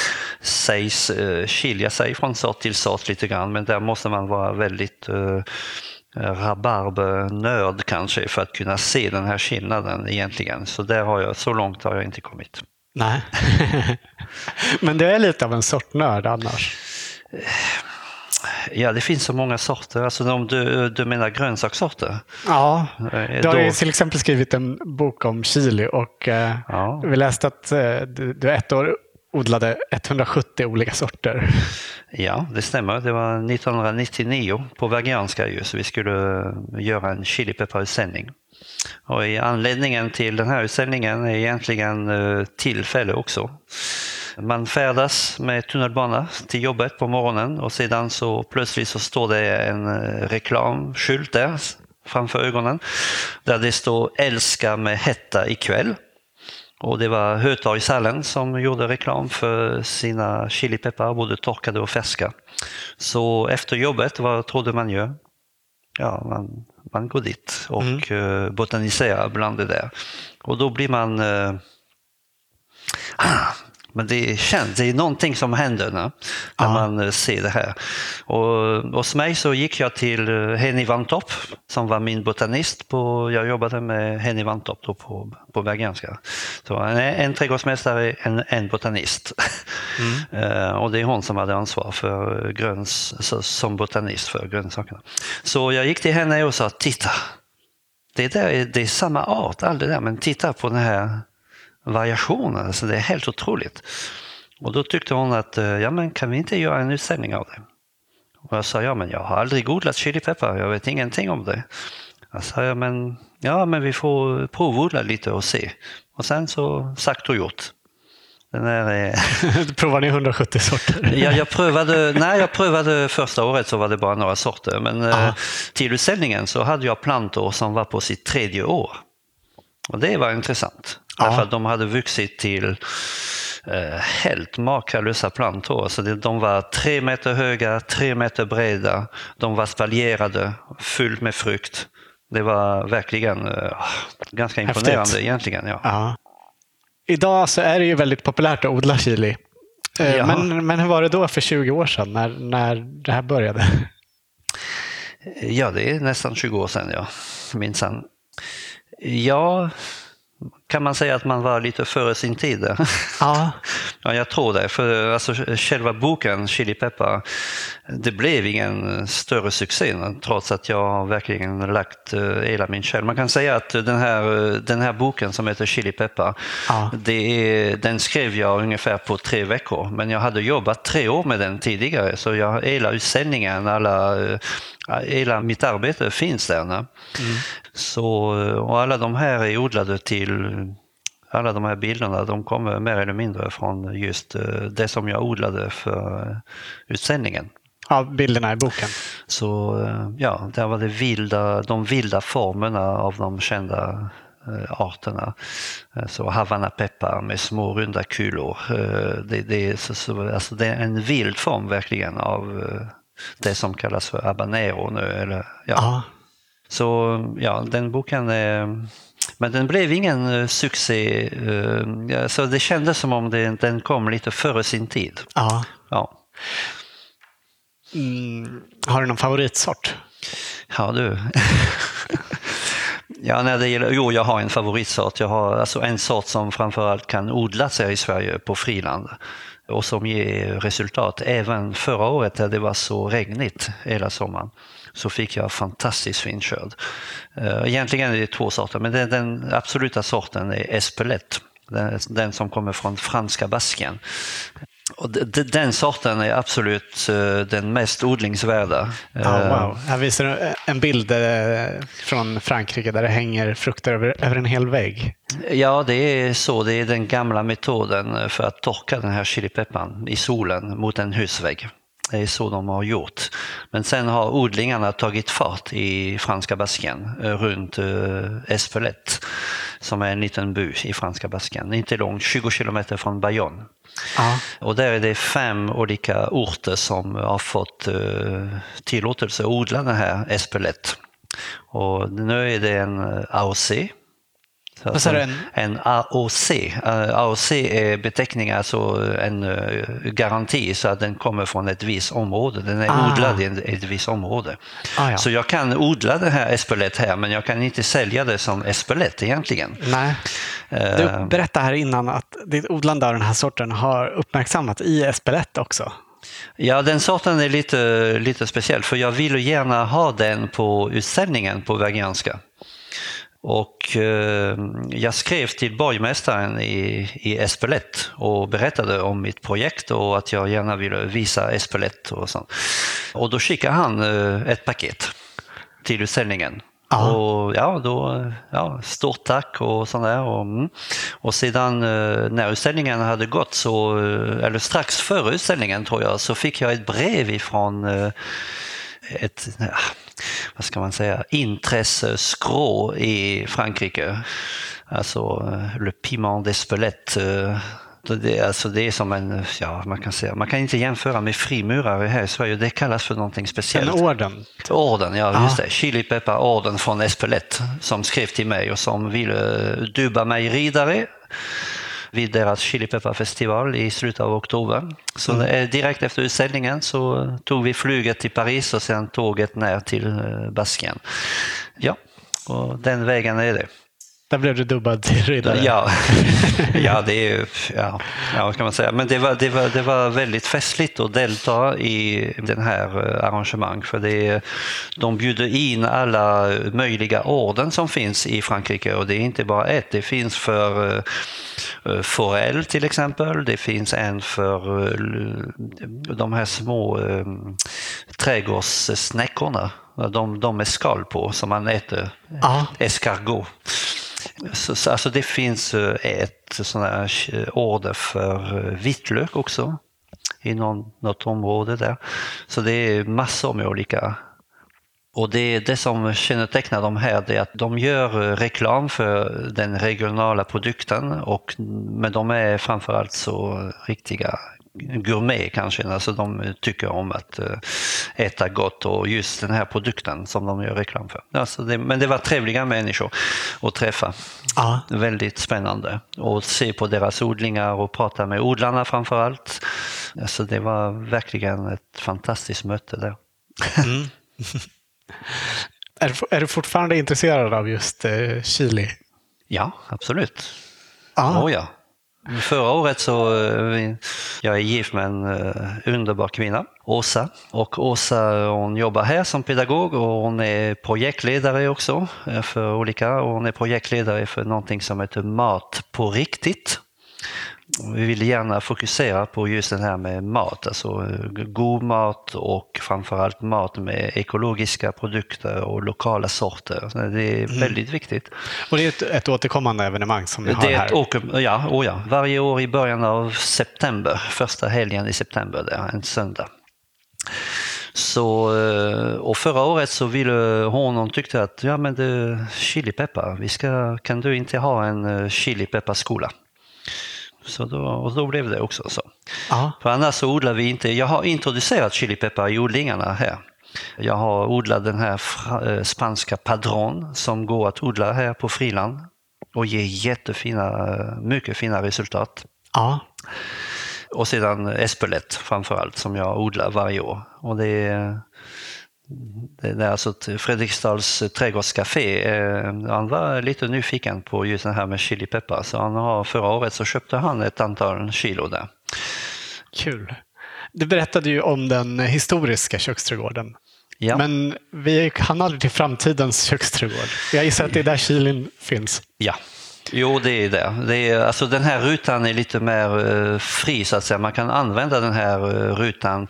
sägs uh, skilja sig från sort till sort lite grann. Men där måste man vara väldigt uh, rabarbernörd kanske för att kunna se den här skillnaden egentligen. Så där har jag, så långt har jag inte kommit. Nej, men du är lite av en sortnörd annars? Ja, det finns så många sorter. Alltså om du, du menar grönsakssorter? Ja, eh, du har ju till exempel skrivit en bok om chili och eh, ja. vi läste att eh, du, ett år odlade 170 olika sorter. Ja, det stämmer. Det var 1999 på Vergianska ju, så vi skulle göra en chilipepparutställning. Och anledningen till den här utställningen är egentligen eh, tillfälle också. Man färdas med tunnelbana till jobbet på morgonen och sedan så plötsligt så står det en eh, reklamskylt där framför ögonen där det står älska med hetta ikväll. Och det var Hötorgshallen som gjorde reklam för sina chilipeppar, både torkade och färska. Så efter jobbet, vad trodde man gör? Ja, man, man går dit och mm. Eh, botaniserar bland det där. Och då blir man eh, men det känns, det är någonting som händer när, när man eh, ser det här. Och hos mig så gick jag till eh, Henny Vantorp som var min botanist. På, jag jobbade med Henny Vantorp på, på Bergenska. Så en, en trädgårdsmästare, en, en botanist. Mm. och det är hon som hade ansvar för gröns, som botanist för grönsakerna. Så jag gick till henne och sa, titta, det, där, det är samma art, allt det där, men titta på den här variationer. Alltså det är helt otroligt. Och då tyckte hon att, eh, ja men kan vi inte göra en utställning av det? Och jag sa, ja men jag har aldrig odlat chilipeppar, jag vet ingenting om det. Jag sa, ja men, ja, men vi får provodla lite och se. Och sen så sagt och gjort. Den är, Provar ni 170 sorter? ja, jag prövade, nej, jag prövade första året så var det bara några sorter. Men eh, Aha. till utställningen så hade jag plantor som var på sitt tredje år. Och det var intressant. Ja. Därför att de hade vuxit till eh, helt makalösa plantor. Så de var tre meter höga, tre meter breda. De var spaljerade, fullt med frukt. Det var verkligen eh, ganska imponerande Häftigt. egentligen. Ja. ja. Idag så är det ju väldigt populärt att odla chili. Eh, men, men hur var det då för 20 år sedan när, när det här började? Ja, det är nästan 20 år sedan, ja. minsann. Ja, kan man säga att man var lite före sin tid. Ja. ja, jag tror det. För alltså, själva boken, Chili Pepper, det blev ingen större succé trots att jag verkligen lagt uh, hela min själ. Man kan säga att den här, den här boken som heter Chili Pepper, ja. det den skrev jag ungefär på tre veckor. Men jag hade jobbat tre år med den tidigare så jag, hela utsändningen, alla, hela mitt arbete finns där. Mm. Så, och alla de här är odlade till alla de här bilderna de kommer mer eller mindre från just eh, det som jag odlade för utsändningen. Ja, bilderna i boken. Så eh, ja, där var det vilda, de vilda formerna av de kända eh, arterna. Så Havanna peppar med små runda kulor. Det, det, är, så, så, alltså det är en vild form verkligen av det som kallas för habanero nu. Eller, ja. Så ja, den boken är men den blev ingen uh, succé. Uh, så det kändes som om den kom lite före sin tid. Ja. ja. Mm, har du någon favoritsort? Ja du. ja, när det gäller, jo, jag har en favoritsort. Jag har alltså en sort som framförallt kan odlas här i Sverige på friland och som ger resultat. Även förra året när det var så regnigt hela sommaren så fick jag fantastiskt fin skörd. Eh, egentligen är det två sorter, men den, den absoluta sorten är Espelette. Den, den som kommer från franska Baskien. Och den sorten är absolut eh, den mest odlingsvärda. Oh, wow. Här visar en bild från Frankrike där det hänger frukter över, en hel vägg. Ja, det är så. Det är den gamla metoden för att torka den här chilipeppan i solen mot en husvägg. Det är så de har gjort. Men sen har odlingarna tagit fart i franska Baskien eh, runt eh, Espelette som är en liten by i franska Baskien. Inte långt, 20 kilometer från Bayonne. Ja. Och där är det fem olika orter som har fått eh, tillåtelse att odla den här Espelette. Och nu är det en AOC sa du? En AOC. AOC är beteckning, alltså en eh, garanti så att den kommer från ett visst område. Den är ah. odlad i ett visst område. Ah, ja. Så jag kan odla det här Espelett här men jag kan inte sälja det som Espelett egentligen. Nej. Du berättade här innan att ditt odlande av den här sorten har uppmärksammat i Espelett också. Ja, den sorten är lite, lite speciell för jag vill gärna ha den på utställningen på Veganska. Och eh, jag skrev till borgmästaren i, i Espelett och berättade om mitt projekt och att jag gärna ville visa Espelett och sånt. Och då skickade han eh, ett paket till utställningen. Aha. Och ja, då, ja, stort tack och sådär. Och, mm. och sedan eh, när utställningen hade gått, så, eller strax före utställningen tror jag, så fick jag ett brev ifrån ett, vad ska man säga, intresseskrå i Frankrike. Alltså eh, Le Piment d'Espelette. Eh, det, alltså det är som en, ja man kan säga, man kan inte jämföra med frimurare här i Sverige, det kallas för någonting speciellt. En orden? Orden, ja just det. Chili Pepper orden från Espelette som skrev till mig och som ville dubba mig ridare vid deras chilipepparfestival i slutet av oktober. Så mm. direkt efter utställningen så tog vi flyget till Paris och sen tåget ner till eh, Baskien. Ja, och den vägen är det. Där blev du dubbad till riddare. Ja, ja det är ja, ja, vad kan man säga. Men det var, det, var, det var väldigt festligt att delta i den här eh, arrangemang för det, de bjuder in alla möjliga orden som finns i Frankrike och det är inte bara ett. Det finns för uh, forell till exempel, det finns en för de här små trädgårdssnäckorna, de, de med skal på som man äter, ja. escargot. Så, så, alltså det finns eh, ett sån här eh, order för eh, vitlök också i någon, något område där. Så det är massor med olika och det, det som kännetecknar dem här är att de gör reklam för den regionala produkten och, men de är framförallt så riktiga gourmet kanske, alltså de tycker om att eh, äta gott och just den här produkten som de gör reklam för. Alltså det, men det var trevliga människor att träffa. Ja. Väldigt spännande att se på deras odlingar och prata med odlarna framför allt. Alltså det var verkligen ett fantastiskt möte där. Mm. är, du, är du fortfarande intresserad av just eh, chili? Ja, absolut. Ja. Oh, ja. Förra året så, eh, jag är gift med en eh, underbar kvinna, Åsa. Och Åsa hon jobbar här som pedagog och hon är projektledare också eh, för olika, och hon är projektledare för någonting som heter Mat på riktigt. Vi vill gärna fokusera på just det här med mat, alltså god mat och framförallt mat med ekologiska produkter och lokala sorter. Det är väldigt viktigt. Och det är ett, ett återkommande evenemang som ni har Det är här. åker, ja, oh ja, varje år i början av september, första helgen i september, det är en söndag. Så, eh, och förra året så ville hon, hon tyckte att ja men det, chilipeppar, vi ska, kan du inte ha en eh, chilipepparskola? Så då, och då blev det också så. Ja. För annars så odlar vi inte, jag har introducerat chilipeppar i odlingarna här. Jag har odlat den här eh, spanska padron som går att odla här på friland och ger jättefina, eh, mycket fina resultat. Ja. Och sedan espelett framförallt som jag odlar varje år. Och det är, det är alltså ett Fredriksdals trädgårdscafé. eh, Han var lite nyfiken på just det här med chilipeppar så han har, förra året så köpte han ett antal kilo där. Kul. Du berättade ju om den historiska köksträdgården. Ja. Men vi hann aldrig till framtidens köksträdgård. Jag gissar att det är där kilin finns. Ja, jo det är det. det är, alltså den här rutan är lite mer eh, fri så att säga. Man kan använda den här eh, rutan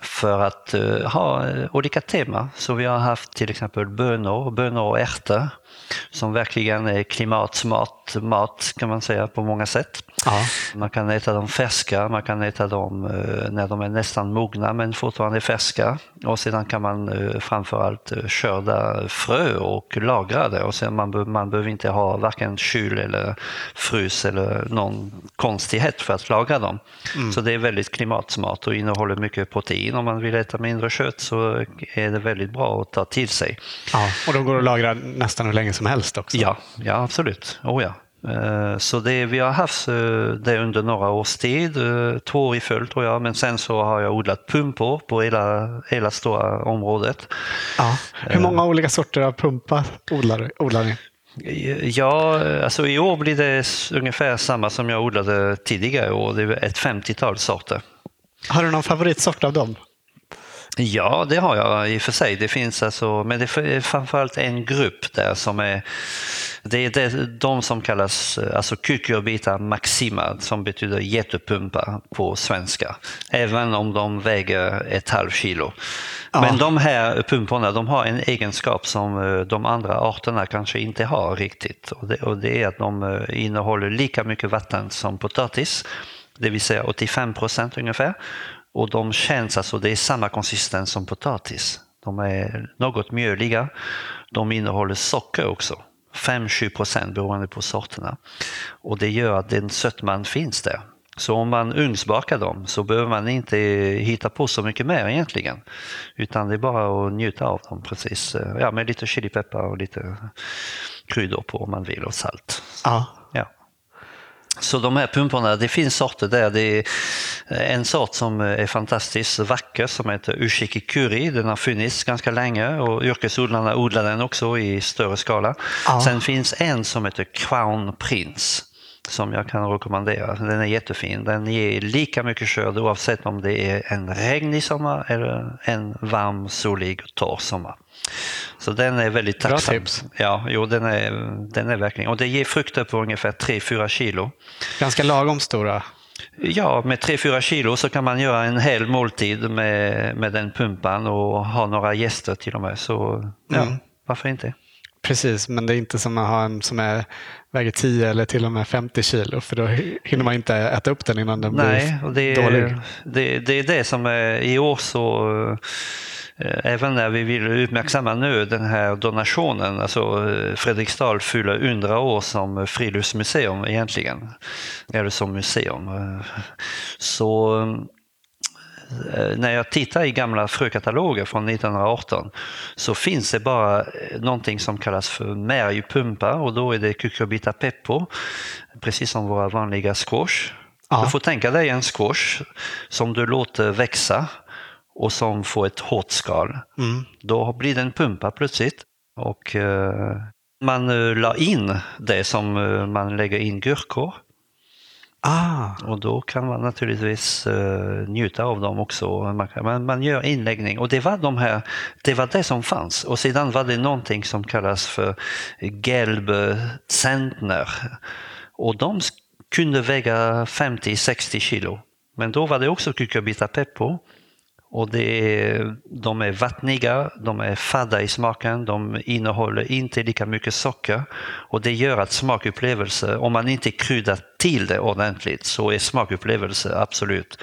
för att eh, ha olika teman. Så vi har haft till exempel bönor, bönor och ärtor som verkligen är klimatsmart mat kan man säga på många sätt. Ja. Man kan äta dem färska, man kan äta dem eh, när de är nästan mogna men fortfarande färska. Och sedan kan man eh, framförallt eh, skörda frö och lagra det. Och sen man, man behöver inte ha varken kyl eller frys eller någon konstighet för att lagra dem. Så det är väldigt klimatsmart och innehåller mycket protein. Om man vill äta mindre kött så är det väldigt bra att ta till sig. ja. Och de går att lagra nästan hur länge som helst också. Ja, ja absolut. Oh, ja. Eh, Så det, vi har haft eh, det under några års tid, eh, två år i följd tror jag, men sen så har jag odlat pumpor på hela, hela stora området. Ja. Hur många olika sorter av pumpa odlar, odlar ni? Ja, alltså i år blir det ungefär samma som jag odlade tidigare år, det är ett 50-tal sorter. Har du någon favoritsort av dem? Ja, det har jag i och för sig. Det finns alltså, men det är framförallt en grupp där som är det är det, de som kallas alltså Cucurbita maxima som betyder jättepumpa på svenska. Även om de väger ett halvt kilo. Ja. Men de här pumporna de har en egenskap som eh, de andra arterna kanske inte har riktigt. Och det, och det är att de eh, innehåller lika mycket vatten som potatis. Det vill säga 85 procent ungefär. Och de känns alltså, det är samma konsistens som potatis. De är något mjöliga. De innehåller socker också. 5-7 procent beroende på sorterna. Och det gör att den sötman finns där. Så om man ugnsbakar dem så behöver man inte hitta på så mycket mer egentligen. Utan det är bara att njuta av dem precis. Ja, med lite chilipeppar och lite kryddor på om man vill och salt. Ja. Så de här pumporna, det finns sorter där. Det är en sort som är fantastiskt vacker som heter Ushiki Kuri. Den har funnits ganska länge och yrkesodlarna odlar den också i större skala. Ja. Sen finns en som heter Crown Prince som jag kan rekommendera. Den är jättefin. Den ger lika mycket skörd oavsett om det är en regnig sommar eller en varm, solig och torr sommar. Så den är väldigt Bra tacksam. tips. Ja, jo, den är, den är verkligen... Och det ger frukter på ungefär 3-4 kilo. Ganska lagom stora. Ja, med 3-4 kilo så kan man göra en hel måltid med, med den pumpan och ha några gäster till och med. Så ja, Mm. varför inte? Precis, men det är inte som att ha en som är, väger 10 eller till och med 50 kilo. För då hinner man inte äta upp den innan den Nej, blir och det dålig. är, det, det är det som är i år så eh, Även när vi vill uppmärksamma nu den här donationen, alltså eh, Fredriksdal fyller 100 år som friluftsmuseum egentligen, eller som museum. Eh, Så när jag tittar i gamla frökataloger från 1918 så finns det bara eh, någonting som kallas för märgpumpa och då är det cucurbita peppo, precis som våra vanliga squash. Ja. Du får tänka dig en squash som du låter växa och som får ett hårt skal. Mm. Då blir det en pumpa plötsligt. Och eh, Man la in det som man lägger in gurkor. Ah, Och då kan man naturligtvis uh, njuta av dem också. Man, kan- man, man gör inläggning och det var, de här, det var det som fanns. Och sedan var det någonting som kallas för gelbcentner. Och de kunde väga 50-60 kilo. Men då var det också cucurbita peppo. Och det är, de är vattniga, de är fadda i smaken, de innehåller inte lika mycket socker. Och det gör att smakupplevelse, om man inte kryddar till det ordentligt så är smakupplevelse absolut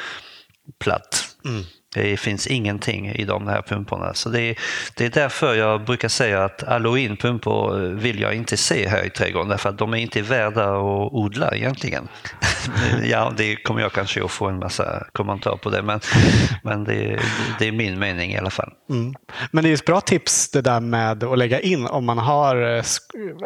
platt. Mm. Det finns ingenting i de här pumporna. Så det är, det är därför jag brukar säga att halloweenpumpor vill jag inte se här i trädgården. Därför att de är inte värda att odla egentligen. ja, det kommer jag kanske att få en massa kommentarer på det. Men, men det, det är min mening i alla fall. mm. Men det är ett bra tips det där med att lägga in om man har eh,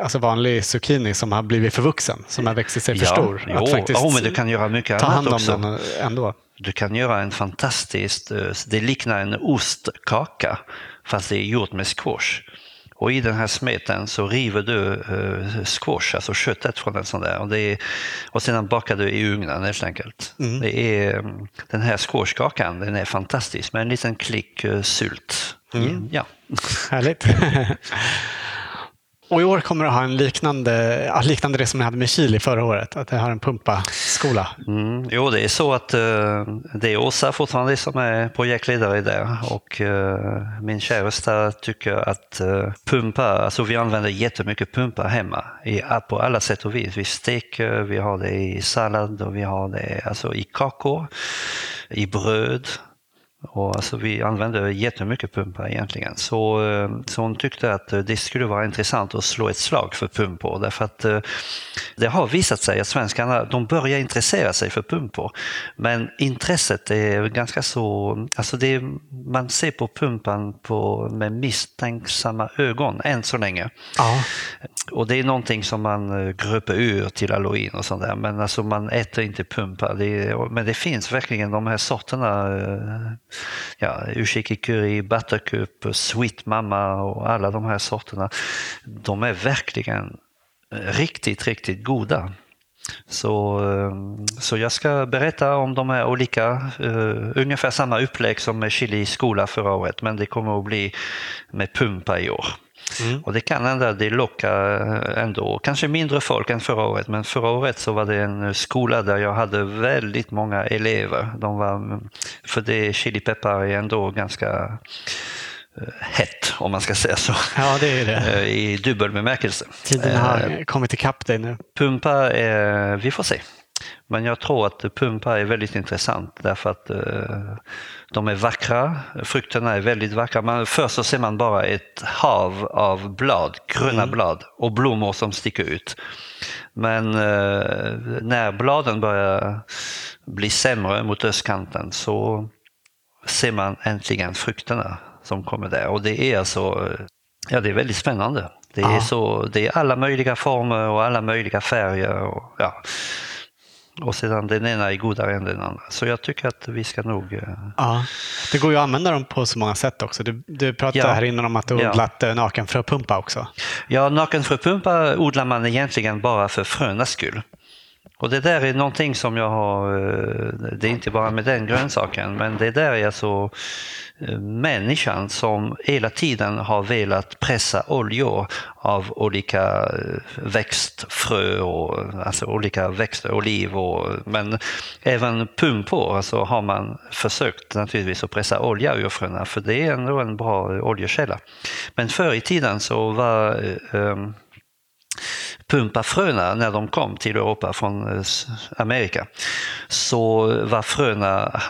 alltså vanlig zucchini som har blivit förvuxen, som har växt sig för stor. jo, jo, men du kan göra mycket ta annat hand om också. den ändå. Du kan göra en fantastisk, eh, det liknar en ostkaka fast det är gjort med squash. Och i den här smeten så river du eh, squash, alltså köttet från en sån där. Och, det är, och sedan bakar du i ugnen helt enkelt. Det är, mm, den här squashkakan den är fantastisk med en liten klick eh, sylt. Ja. Härligt. Och i år kommer du ha en liknande, liknande det som ni hade med Chili förra året, att ni har en pumpaskola. Mm, jo, det är så att uh, det är Åsa fortfarande som är projektledare där och uh, min käresta tycker att uh, pumpa, alltså vi använder jättemycket pumpa hemma i, på alla sätt och vis. Vi steker, vi har det i sallad och vi har det alltså i kakor, i bröd. Och alltså vi använder jättemycket pumpar egentligen. Så, eh, så hon tyckte att eh, det skulle vara intressant att slå ett slag för pumpor. Därför att eh, det har visat sig att svenskarna de börjar intressera sig för pumpor. Men intresset är ganska så... Alltså det man ser på pumpan på, med misstänksamma ögon än så länge. Ja. Och det är någonting som man gröper ur till halloween och sånt där. Men alltså man äter inte pumpa. Det men det finns verkligen de här sorterna. Ja, ushiki curry, buttercup, sweet mama och alla de här sorterna. De är verkligen riktigt, riktigt goda. Så, eh, så jag ska berätta om de här olika, uh, ungefär samma upplägg som med chili i skola förra året, men det kommer att bli med pumpa i år. Och det kan hända att det lockar ändå, kanske mindre folk än förra året, men förra året så var det en skola där jag hade väldigt många elever. De var, för det chilipeppar är ändå ganska eh, hett, om man ska säga så, ja, det är det. eh, i dubbel bemärkelse. Tiden Eh, har kommit ikapp dig nu. Pumpa, är, vi får se. Men jag tror att pumpa är väldigt intressant därför att eh, de är vackra, frukterna är väldigt vackra. Man, först så ser man bara ett hav av blad, gröna blad och blommor som sticker ut. Men eh, när bladen börjar bli sämre mot östkanten så ser man äntligen frukterna som kommer där. Och det är alltså, eh, ja det är väldigt spännande. Det är, så, det är alla möjliga former och alla möjliga färger. Och, ja. Och sedan den ena är godare än den andra. Så jag tycker att vi ska nog... eh, Ja. Det går ju att använda dem på så många sätt också. Du, du pratade Ja. här innan om att du Ja. odlat eh, nakenfröpumpa också. Ja, nakenfröpumpa odlar man egentligen bara för frönas skull. Och det där är någonting som jag har, eh, det är inte bara med den grönsaken, men det där är alltså eh, människan som hela tiden har velat pressa oljor av olika eh, växtfrö och alltså olika växter, oliv och men även pumpor alltså har man försökt naturligtvis att pressa olja ur fröna för det är ändå en bra oljekälla. Men förr i tiden så var eh, pumpa fröna när de kom till Europa från eh, Amerika så var fröna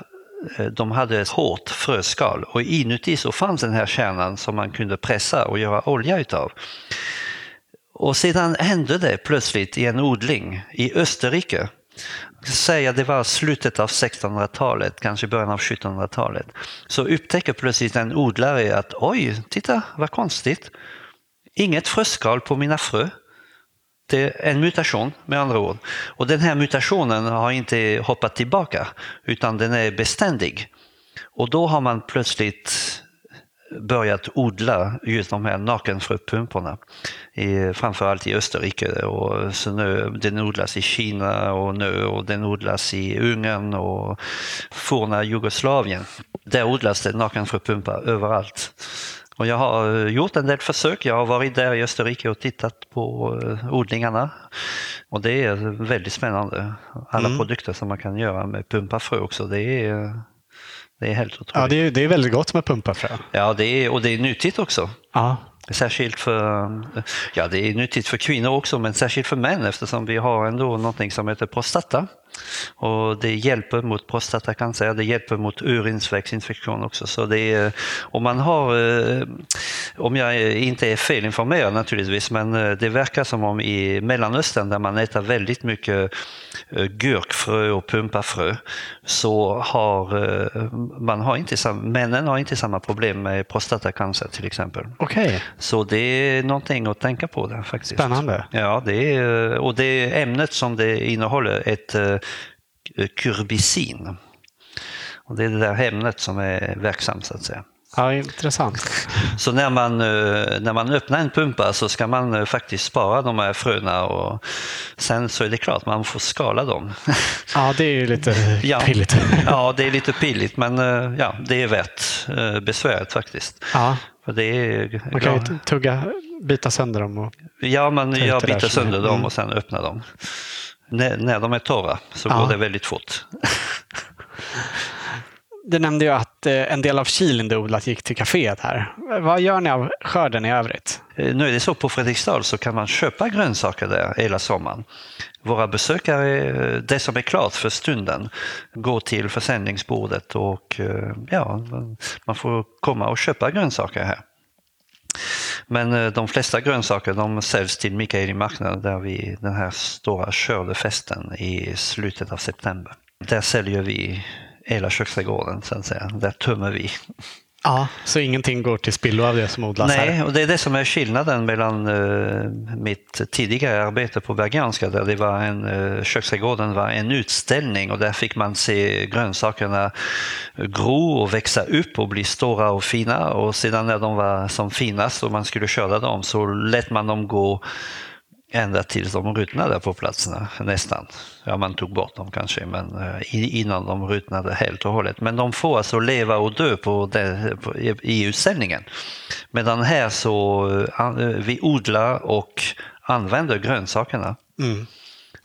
eh, de hade ett hårt fröskal och inuti så fanns den här kärnan som man kunde pressa och göra olja utav. Och sedan hände det plötsligt i en odling i Österrike. Säga det var slutet av 1600-talet, kanske början av 1700-talet. Så upptäcker plötsligt en odlare att oj, titta vad konstigt. Inget fröskal på mina frö. Det är en mutation med andra ord. Och den här mutationen har inte hoppat tillbaka utan den är beständig. Och då har man plötsligt börjat odla just de här nakenfröpumporna. I, framförallt i Österrike. Och så nu, den odlas i Kina och nu och den odlas i Ungern och forna Jugoslavien. Där odlas det nakenfröpumpar överallt. Och jag har gjort en del försök. Jag har varit där i Österrike och tittat på eh, odlingarna. Och det är väldigt spännande. Alla mm. produkter som man kan göra med pumpafrö också. Det är, det är helt otroligt. Ja, det är, det är väldigt gott med pumpafrö. Ja, det är, och det är nyttigt också. Ja. Särskilt för, ja det är nyttigt för kvinnor också, men särskilt för män eftersom vi har ändå någonting som heter prostata. Och det hjälper mot prostatacancer, det hjälper mot urinsvägsinfektion också. Så det är, om man har, eh, om jag inte är felinformerad naturligtvis, men eh, det verkar som om i Mellanöstern där man äter väldigt mycket eh, gurkfrö och pumpafrö så har man har inte, männen har inte samma problem med prostatacancer till exempel. Okay. Så det är någonting att tänka på där faktiskt. Spännande. Ja, det är, och det ämnet som det innehåller ett kurbicin. Och det är det där ämnet som är verksamt så att säga. Ja, intressant. Så när man, eh, när man öppnar en pumpa så ska man eh, faktiskt spara de här fröna och sen så är det klart, man får skala dem. Ja, det är ju lite ja. pilligt. Ja, det är lite pilligt men eh, ja, det är värt besväret faktiskt. Ja. För det är, man kan ju tugga, bita sönder dem. Och ja, man jag biter sönder dem mm. och sen öppna dem när, när de är torra så ja. går det väldigt fort. Du nämnde ju att eh, en del av kilen du odlat gick till kaféet här. Vad gör ni av skörden i övrigt? Eh, nu är det så på Fredriksdal så kan man köpa grönsaker där hela sommaren. Våra besökare, eh, det som är klart för stunden, går till försäljningsbordet och ja, man får komma och köpa grönsaker här. Men eh, de flesta grönsaker de säljs till Mikaeli marknad där vi den här stora skördefesten i slutet av september. Där säljer vi hela köksträdgården så att säga. Där tömmer vi. Ja, så ingenting går till spillo av det som odlas Nej, här? Nej, och det är det som är skillnaden mellan uh, mitt tidigare arbete på Bergianska där det var en, uh, köksträdgården var en utställning och där fick man se grönsakerna gro och växa upp och bli stora och fina och sedan när de var som finast och man skulle köra dem så lät man dem gå ända tills de ruttnade på platserna nästan. Ja, man tog bort dem kanske, men eh, innan de ruttnade helt och hållet. Men de får alltså leva och dö på det, på, i utställningen. Medan här så eh, eh, vi odlar och använder grönsakerna. Mm.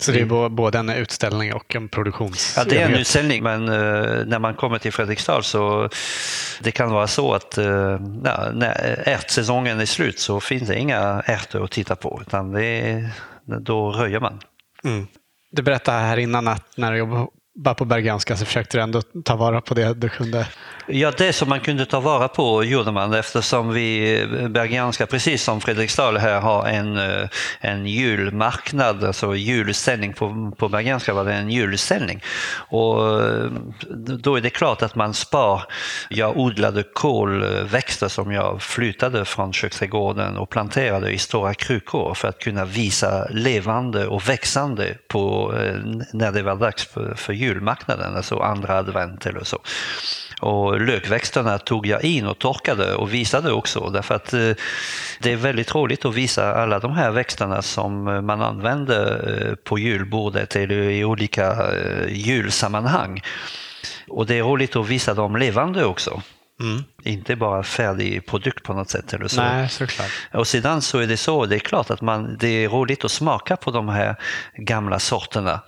Så det är mm. både en utställning och en produktions... Ja, det är en utställning, men uh, när man kommer till Fredriksdal så det kan vara så att uh, när ärtsäsongen är slut så finns det inga ärtor att titta på, utan är, då röjer man. Mm. Du berättade här innan att när du jobbade på Bergianska så försökte du ändå ta vara på det du kunde Ja, det som man kunde ta vara på gjorde man eftersom vi, eh, Bergianska, precis som Fredriksdal här, har en, eh, en julmarknad, alltså julställning. På, på Bergianska var det en julställning. Och eh, då är det klart att man spar. Jag odlade kolväxter som jag flyttade från köksträdgården och planterade i stora krukor för att kunna visa levande och växande på, när det var dags för, för julmarknaden, alltså andra advent eller så. Och lökväxterna tog jag in och torkade och visade också därför att eh, det är väldigt roligt att visa alla de här växterna som eh, man använder eh, på julbordet eller i olika julsammanhang. Och det är roligt att visa dem levande också. Mm. Inte bara färdig produkt på något sätt eller så. Nej, såklart. Och sedan så är det så, det är klart att man, det är roligt att smaka på de här gamla sorterna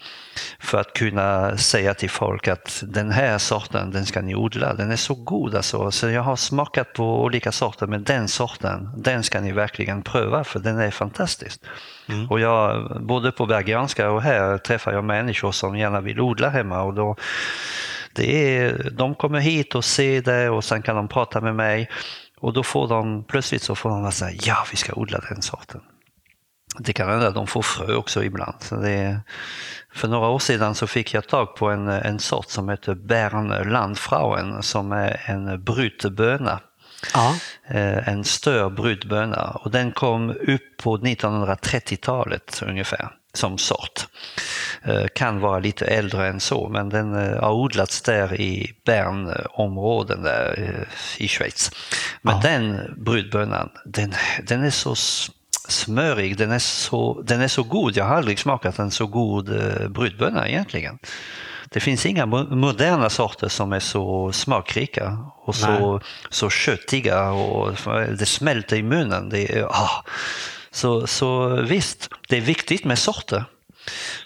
för att kunna säga till folk att den här sorten, den ska ni odla. Den är så god alltså. Så jag har smakat på olika sorter, men den sorten, den ska ni verkligen pröva för den är fantastisk. Mm. Och jag, både på Bergianska och här träffar jag människor som gärna vill odla hemma och då det är, de kommer hit och ser det och sen kan de prata med mig och då får de plötsligt så får de säga ja, vi ska odla den sorten. Det kan hända att de får frö också ibland. Det, för några år sedan så fick jag tag på en, en sort som heter Bern Landfrauen som är en brytböna. Ja. Eh, en stör brytböna och den kom upp på 1930-talet ungefär som sort. Eh, kan vara lite äldre än så men den eh, har odlats där i Bernområden där i Schweiz. Men Ja. den brudbönan, den, den är så smörig, den är, så, den är så god. Jag har aldrig smakat en så god eh, brudböna egentligen. Det finns inga mo- moderna sorter som är så smakrika och så, så köttiga och det smälter i munnen. Det är, ah. Så, så visst, det är viktigt med sorter.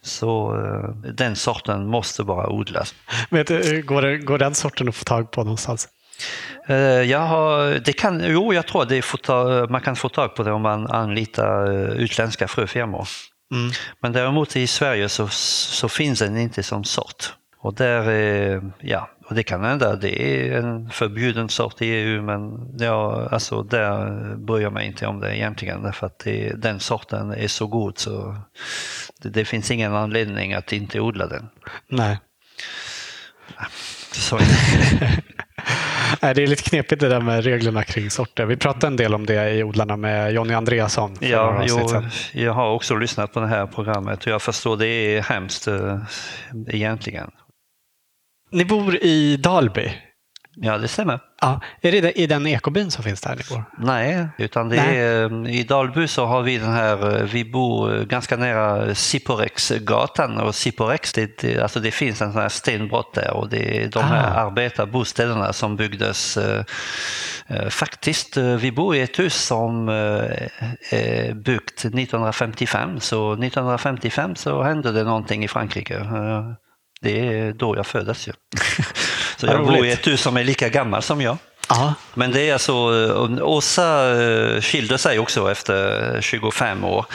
Så eh, den sorten måste bara odlas. Du, går, det, går den sorten att få tag på någonstans? Eh, Jag har, det kan, jo, jag tror det ta, man kan få tag på det om man anlitar eh, utländska fröfirmor. Mm. Men däremot i Sverige så, så finns den inte som sort. Och där, eh, ja, och det kan hända, det är en förbjuden sort i EU men ja, alltså där bryr jag mig inte om det egentligen därför att det, den sorten är så god så det, det finns ingen anledning att inte odla den. Nej. Så, Nej, Det är lite knepigt det där med reglerna kring sorter. Vi pratade en del om det i Odlarna med Jonny Andreasson. Ja, sedan. jag har också lyssnat på det här programmet och jag förstår det är hemskt eh, egentligen. Ni bor i Dalby. Ja, det stämmer. Ja, är det i den ekobyn som finns där ni bor? Nej, utan det Nej. är, i Dalby så har vi den här, eh, vi bor eh, ganska nära Siporexgatan och Siporex, det, alltså det finns en sån här stenbrott där och det är de här Ah. arbetarbostäderna som byggdes eh, faktiskt, vi bor i ett hus som eh, är byggt 1955, så 1955 så hände det någonting i Frankrike. Det är då jag föddes ju. Så jag bor i ett hus som är lika gammalt som jag. Ja. Men det är alltså, Åsa eh, skilde sig också efter 25 år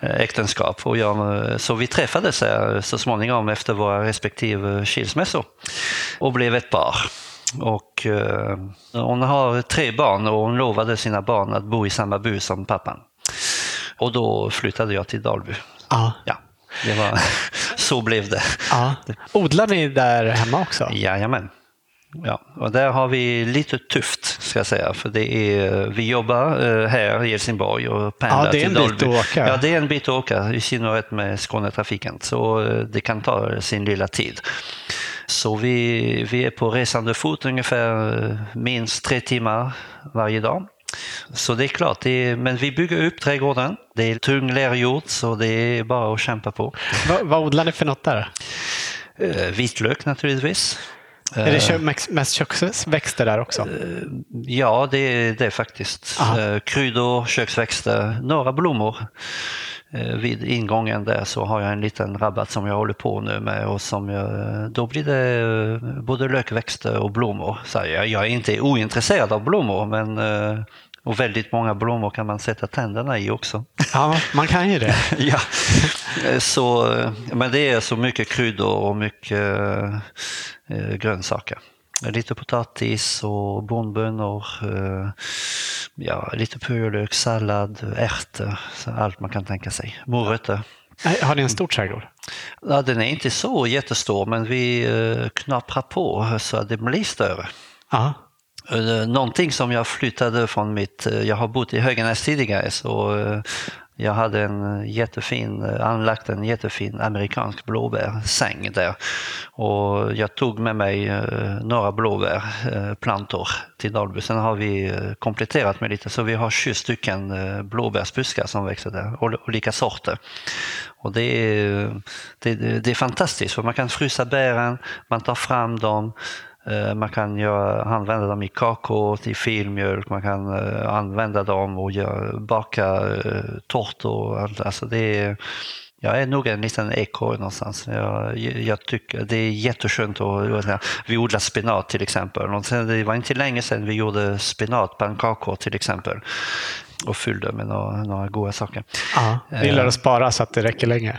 eh, äktenskap. Och jag, så vi träffades så småningom efter våra respektive skilsmässor och blev ett par. Och hon har tre barn och hon lovade sina barn att bo i samma by som pappan. Och då flyttade jag till Dalby. Ja, det var, så blev det. ja. Odlar ni där hemma också? Jajamän. Ja, och där har vi lite tufft ska jag säga, för det är, vi jobbar eh, här i Helsingborg och pendlar Ja, det är till en bit Dalby. att åka. Ja, det är en bit att åka, i synnerhet med Skånetrafiken, så eh, det kan ta sin lilla tid. Så vi, vi är på resande fot ungefär eh, minst tre timmar varje dag. Så det är klart, det är, men vi bygger upp trädgården. Det är tung lerjord så det är bara att kämpa på. Va, vad odlar ni för något där? Eh, vitlök naturligtvis. Är det mex- mest köksväxter där också? Ja, det är det faktiskt. Aha. Eh, Kryddor, köksväxter, några blommor. Eh, Vid ingången där så har jag en liten rabatt som jag håller på nu med och som jag, då blir det eh, både lökväxter och blommor. Så jag, jag är inte ointresserad av blommor men eh, och väldigt många blommor kan man sätta tänderna i också. Ja, man kan ju det. ja. Så, men det är så mycket kryddor och mycket eh, grönsaker. Lite potatis och bondbönor, eh, ja, lite purjolök, sallad, ärtor, allt man kan tänka sig. Morötter. Har ni en stor trädgård? Ja, den är inte så jättestor men vi eh, knaprar på så att det blir större. Ja. Eh, någonting som jag flyttade från mitt, eh, jag har bott i Höganäs tidigare så eh, jag hade en jättefin, anlagt en jättefin amerikansk blåbärsäng där. Och jag tog med mig några blåbärplantor till Dalby. Sen har vi kompletterat med lite så vi har 20 stycken blåbärsbuskar som växer där, olika sorter. Och det är, det, det är fantastiskt för man kan frysa bären, man tar fram dem, man kan göra, använda dem i kakor, till filmjölk, man kan eh, använda dem och göra, baka eh, tårtor. Alltså det är, jag är nog en liten ekorre någonstans. Jag, jag tycker det är jätteskönt att vi odlar spenat till exempel. Och sen, det var inte länge sedan vi gjorde spenatpannkakor till exempel och fyllde med några, några goda saker. Ja. Gillar att spara så att det räcker länge?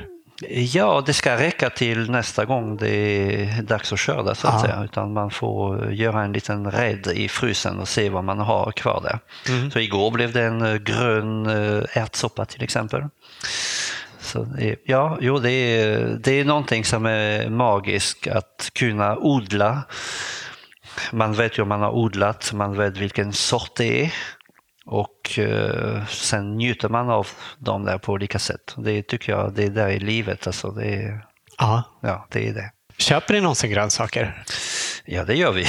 Ja, det ska räcka till nästa gång det är dags att köra så att Ja. säga. Utan man får göra en liten rädd i frysen och se vad man har kvar där. Så igår blev det en eh, grön eh, ärtsoppa till exempel. Så ja, jo, det är, det är någonting som är magiskt att kunna odla. Man vet ju om man har odlat, man vet vilken sort det är. Och eh, sen njuter man av dem där på olika sätt. Det tycker jag, det är där i livet. Alltså, det, är, Ja. ja, det är det. Köper ni någonsin grönsaker? Ja, det gör vi.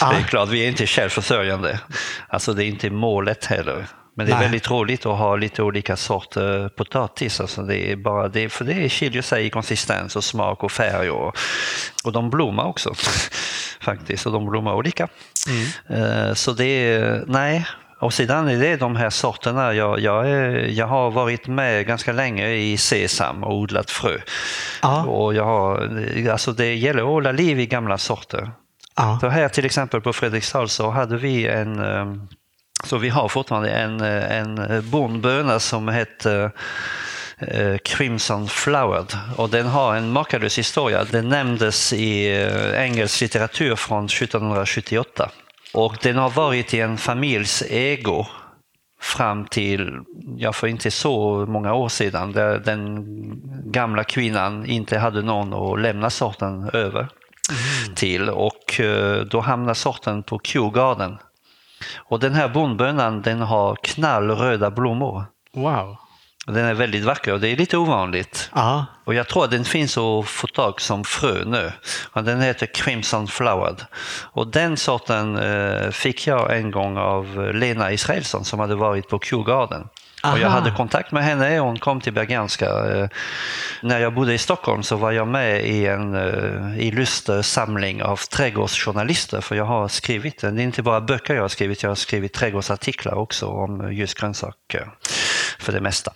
Ja. Det är klart, vi är inte självförsörjande. Alltså det är inte målet heller. Men det är Nej. väldigt roligt att ha lite olika sorter potatis. Alltså det är bara det, för det skiljer sig i konsistens och smak och färg. Och, och de blommar också faktiskt. Och de blommar olika. Eh, Så det är, nej. Och sedan är det de här sorterna. Jag, jag, är, jag har varit med ganska länge i sesam och odlat frö. Ja. Och jag har, alltså det gäller att hålla liv i gamla sorter. Ja. Så här till exempel på Fredriksdal så hade vi en, eh, så vi har fortfarande en, eh, en bondböna som heter eh, Crimson Flowered och den har en makalös historia. Den nämndes i engelsk litteratur från 1778 och den har varit i en familjs ägo fram till, ja för inte så många år sedan, där den gamla kvinnan inte hade någon att lämna sorten över till och eh, då hamnar sorten på Kew Garden. Och den här bondbönan den har knallröda blommor. Wow. Den är väldigt vacker och det är lite ovanligt. Ja. Och jag tror att den finns att få tag som frö nu. Och den heter Crimson Flowered. Och den sorten eh, fick jag en gång av Lena Israelsson som hade varit på Kew Garden. Och jag Aha. hade kontakt med henne och hon kom till Berganska. Eh, När jag bodde i Stockholm så var jag med i en eh, illuster samling av trädgårdsjournalister. För jag har skrivit, det är inte bara böcker jag har skrivit, jag har skrivit trädgårdsartiklar också om just grönsaker för det mesta.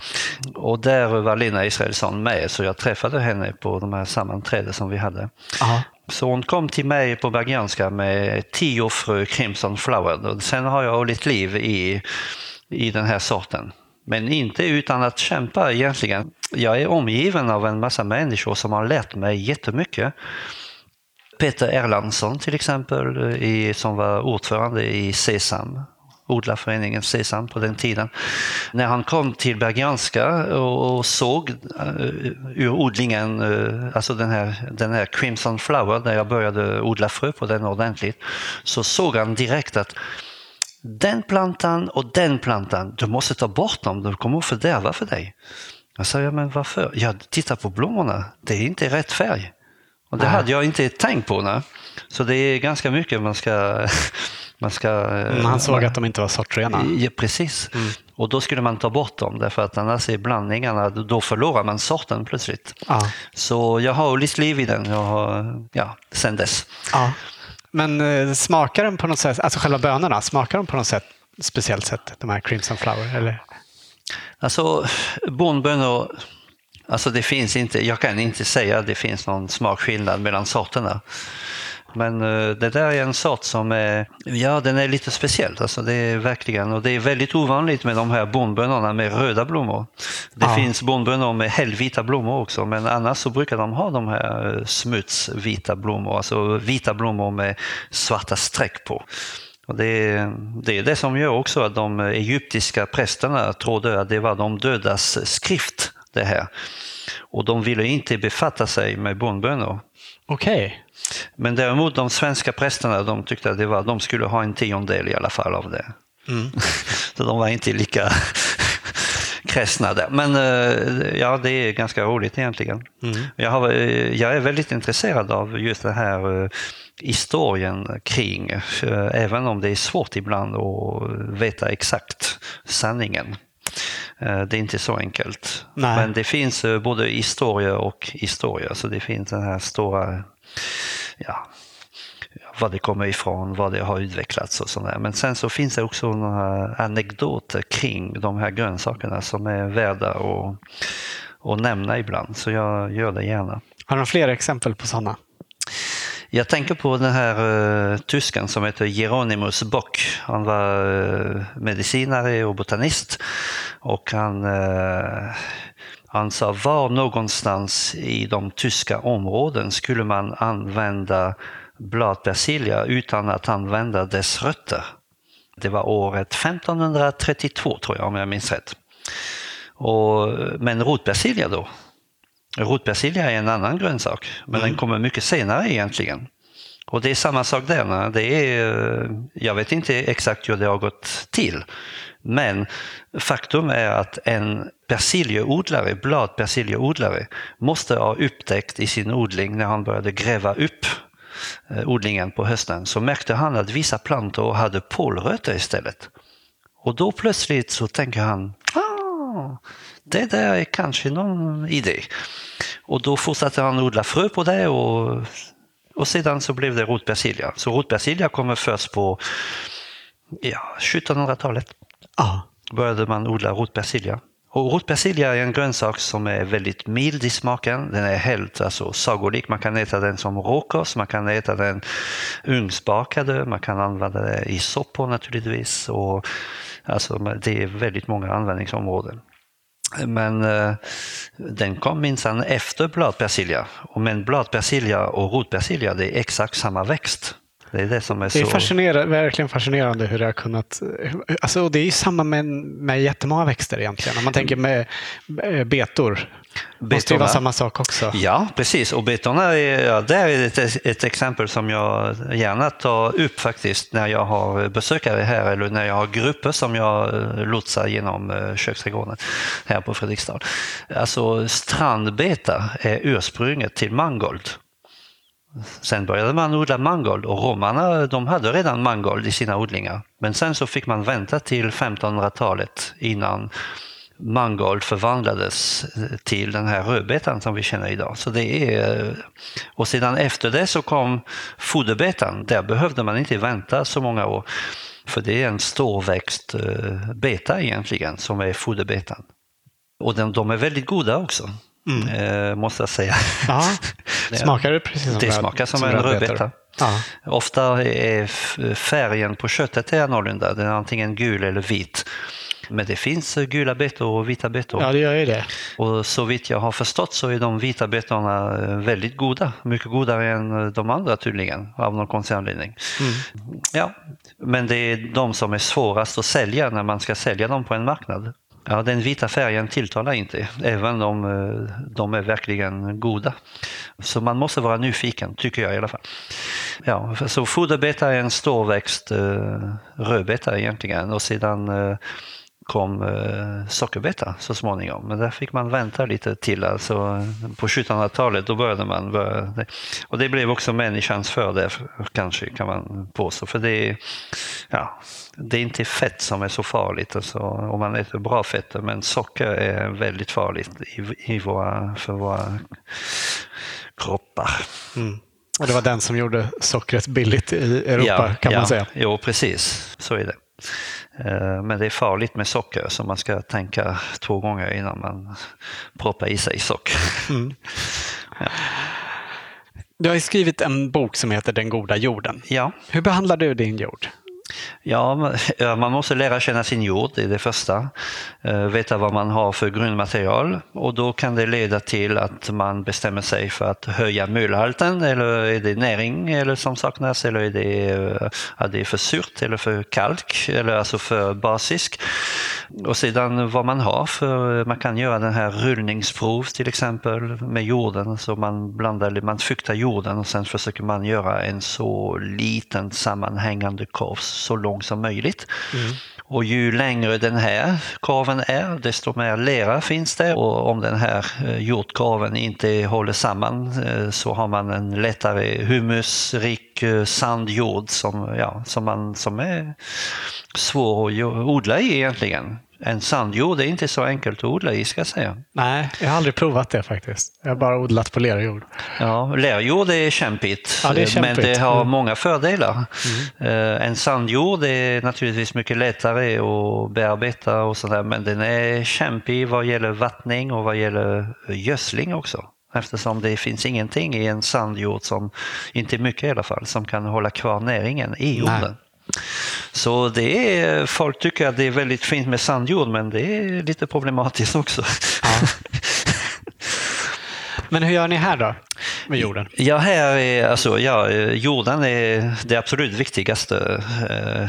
Och där var Lena Israelsson med så jag träffade henne på de här sammanträden som vi hade. Ja. Så hon kom till mig på Bergianska med tio frö Crimson Flower och sen har jag hållit liv i, i den här sorten. Men inte utan att kämpa egentligen. Jag är omgiven av en massa människor som har lärt mig jättemycket. Peter Erlandsson till exempel, i, som var ordförande i Sesam, odlarföreningen Sesam på den tiden. När han kom till Bergianska och, såg uh, ur odlingen, uh, alltså den här, den här Crimson Flower, när jag började odla frö på den ordentligt, så såg han direkt att den plantan och den plantan, du måste ta bort dem, de kommer att fördärva för dig. Jag sa, ja men varför? Ja, titta på blommorna, det är inte rätt färg. Och det Nej. hade jag inte tänkt på. Nej. Så det är ganska mycket man ska... Man ska Men han såg att de inte var sortrena. Ja, precis. Och då skulle man ta bort dem därför att annars är blandningarna, då förlorar man sorten plötsligt. Ja. Så jag har hållit liv i den jag har, ja, sen dess. Ja. Men eh, smakar de på något sätt, alltså själva bönorna, smakar de på något sätt, speciellt sätt, de här Crimson Flower? Eller? Alltså, bondbönor, alltså det finns inte, jag kan inte säga att det finns någon smakskillnad mellan sorterna. Men eh, det där är en sort som är, ja den är lite speciell. Alltså det är verkligen, och det är väldigt ovanligt med de här bondbönorna med röda blommor. Det Ja. finns bondbönor med helvita blommor också, men annars så brukar de ha de här eh, smutsvita blommor, alltså vita blommor med svarta streck på. Och det, är, det är det som gör också att de egyptiska prästerna trodde att det var de dödas skrift det här. Och de ville inte befatta sig med bondbönor. Okej. Men däremot de svenska prästerna de tyckte att det var, de skulle ha en tiondel i alla fall av det. Mm. Så de var inte lika kräsna där. Men eh, ja, det är ganska roligt egentligen. Mm. Jag, har, eh, jag är väldigt intresserad av just den här eh, historien kring, även om det är svårt ibland att veta exakt sanningen. Det är inte så enkelt. Nej. Men det finns både historia och historia, så det finns den här stora, ja, var det kommer ifrån, vad det har utvecklats och sådär. Men sen så finns det också några anekdoter kring de här grönsakerna som är värda att, att nämna ibland. Så jag gör det gärna. Har du fler exempel på sådana? Jag tänker på den här uh, tysken som heter Hieronymus Bock. Han var uh, medicinare och botanist. Och han, uh, han sa var någonstans i de tyska områden skulle man använda bladpersilja utan att använda dess rötter. Det var året 1532 tror jag om jag minns rätt. Och, men rotpersilja då, Rotpersilja är en annan grönsak, men den kommer mycket senare egentligen. Och det är samma sak där. Det är, jag vet inte exakt hur det har gått till. Men faktum är att en persiljeodlare, bladpersiljeodlare, måste ha upptäckt i sin odling när han började gräva upp eh, odlingen på hösten så märkte han att vissa plantor hade pålrötter istället. Och då plötsligt så tänker han, ah, det där är kanske någon idé. Och då fortsatte han odla frö på det och, och sedan så blev det rotpersilja. Så rotpersilja kommer först på ja, 1700-talet ah. Började man odla rotpersilja. Och rotpersilja är en grönsak som är väldigt mild i smaken. Den är helt alltså, sagolik. Man kan äta den som råkost, man kan äta den ugnsbakade, man kan använda den i soppor naturligtvis. Och, alltså, det är väldigt många användningsområden. Men eh, den kom minsann efter bladpersilja. Men bladpersilja och rotpersilja det är exakt samma växt. Det är det som är Det är fascinerande, verkligen fascinerande hur det har kunnat... Alltså, det är ju samma med, med jättemånga växter egentligen. Om man tänker med eh, betor. Det måste ju vara Betorna. samma sak också. Ja, precis. Och betorna är, ja, där är ett, ett exempel som jag gärna tar upp faktiskt när jag har besökare här eller när jag har grupper som jag eh, lotsar genom eh, köksträdgården här på Fredriksdal. Alltså strandbeta är ursprunget till mangold. Sen började man odla mangold och romarna de hade redan mangold i sina odlingar. Men sen så fick man vänta till 1500-talet innan mangold förvandlades eh, till den här rödbetan som vi känner idag. Så det är, eh, och sedan efter det så kom foderbetan. Där behövde man inte vänta så många år. För det är en storväxt eh, beta egentligen som är foderbetan. Och de är väldigt goda också, eh, måste jag säga. Ja. Smakar det precis som Det röd- smakar som, en rödbetor? rödbeta. Ja. Ofta är färgen på köttet är annorlunda. Den är antingen gul eller vit. Men det finns gula betor och vita betor. ja, det gör ju det. Och så vitt jag har förstått så är de vita betorna eh, väldigt goda. Mycket godare än eh, de andra tydligen, av någon konstig anledning. Ja, men det är de som är svårast att sälja när man ska sälja dem på en marknad. Ja, den vita färgen tilltalar inte, även om eh, de är verkligen goda. Så man måste vara nyfiken, tycker jag i alla fall. Ja, så foderbeta är en storväxt eh, rödbeta egentligen och sedan eh, kom eh, sockerbeta så småningom. Men där fick man vänta lite till. Alltså, på 1700-talet då började man. Börja, och det blev också människans fördel kanske kan man påstå. För det är, ja, det är inte fett som är så farligt alltså, om man äter bra fetter. Men socker är väldigt farligt i, i våra, för våra kroppar. Och det var den som gjorde sockret billigt i Europa kan ja, man säga. Jo, precis. Så är det. Eh, Men det är farligt med socker så man ska tänka två gånger innan man proppar i sig socker. Du har skrivit en bok som heter Den goda jorden. Ja, Hur behandlar du din jord? Ja, man- måste lära känna sin jord, det är det första. Eh, veta vad man har för grundmaterial och då kan det leda till att man bestämmer sig för att höja mölhalten eller är det näring eller som saknas eller är det, eh, är det för surt eller för kalk eller alltså för basisk. Och sedan vad man har för, man kan göra den här rullningsprov till exempel med jorden. Så man blandar, man fuktar jorden och sen försöker man göra en så liten sammanhängande korv så lång som möjligt. Och ju längre den här korven är, desto mer lera finns det. Och om den här eh, jordkorven inte håller samman eh, så har man en lättare humusrik eh, sandjord som, ja, som, man, som är svår att odla i egentligen. En sandjord är inte så enkelt att odla i ska jag säga. Nej, jag har aldrig provat det faktiskt. Jag har bara odlat på lerjord. Ja, lerjord är kämpigt, Ja, det är men det kämpigt. har Mm. många fördelar. Eh, En sandjord är naturligtvis mycket lättare att bearbeta och sådär, men den är kämpig vad gäller vattning och vad gäller gödsling också. Eftersom det finns ingenting i en sandjord, som, inte mycket i alla fall, som kan hålla kvar näringen i jorden. Så det är, folk tycker att det är väldigt fint med sandjord, men det är lite problematiskt också. Men hur gör ni här då? Med jorden? Ja, här är, alltså, ja, jorden är det absolut viktigaste eh,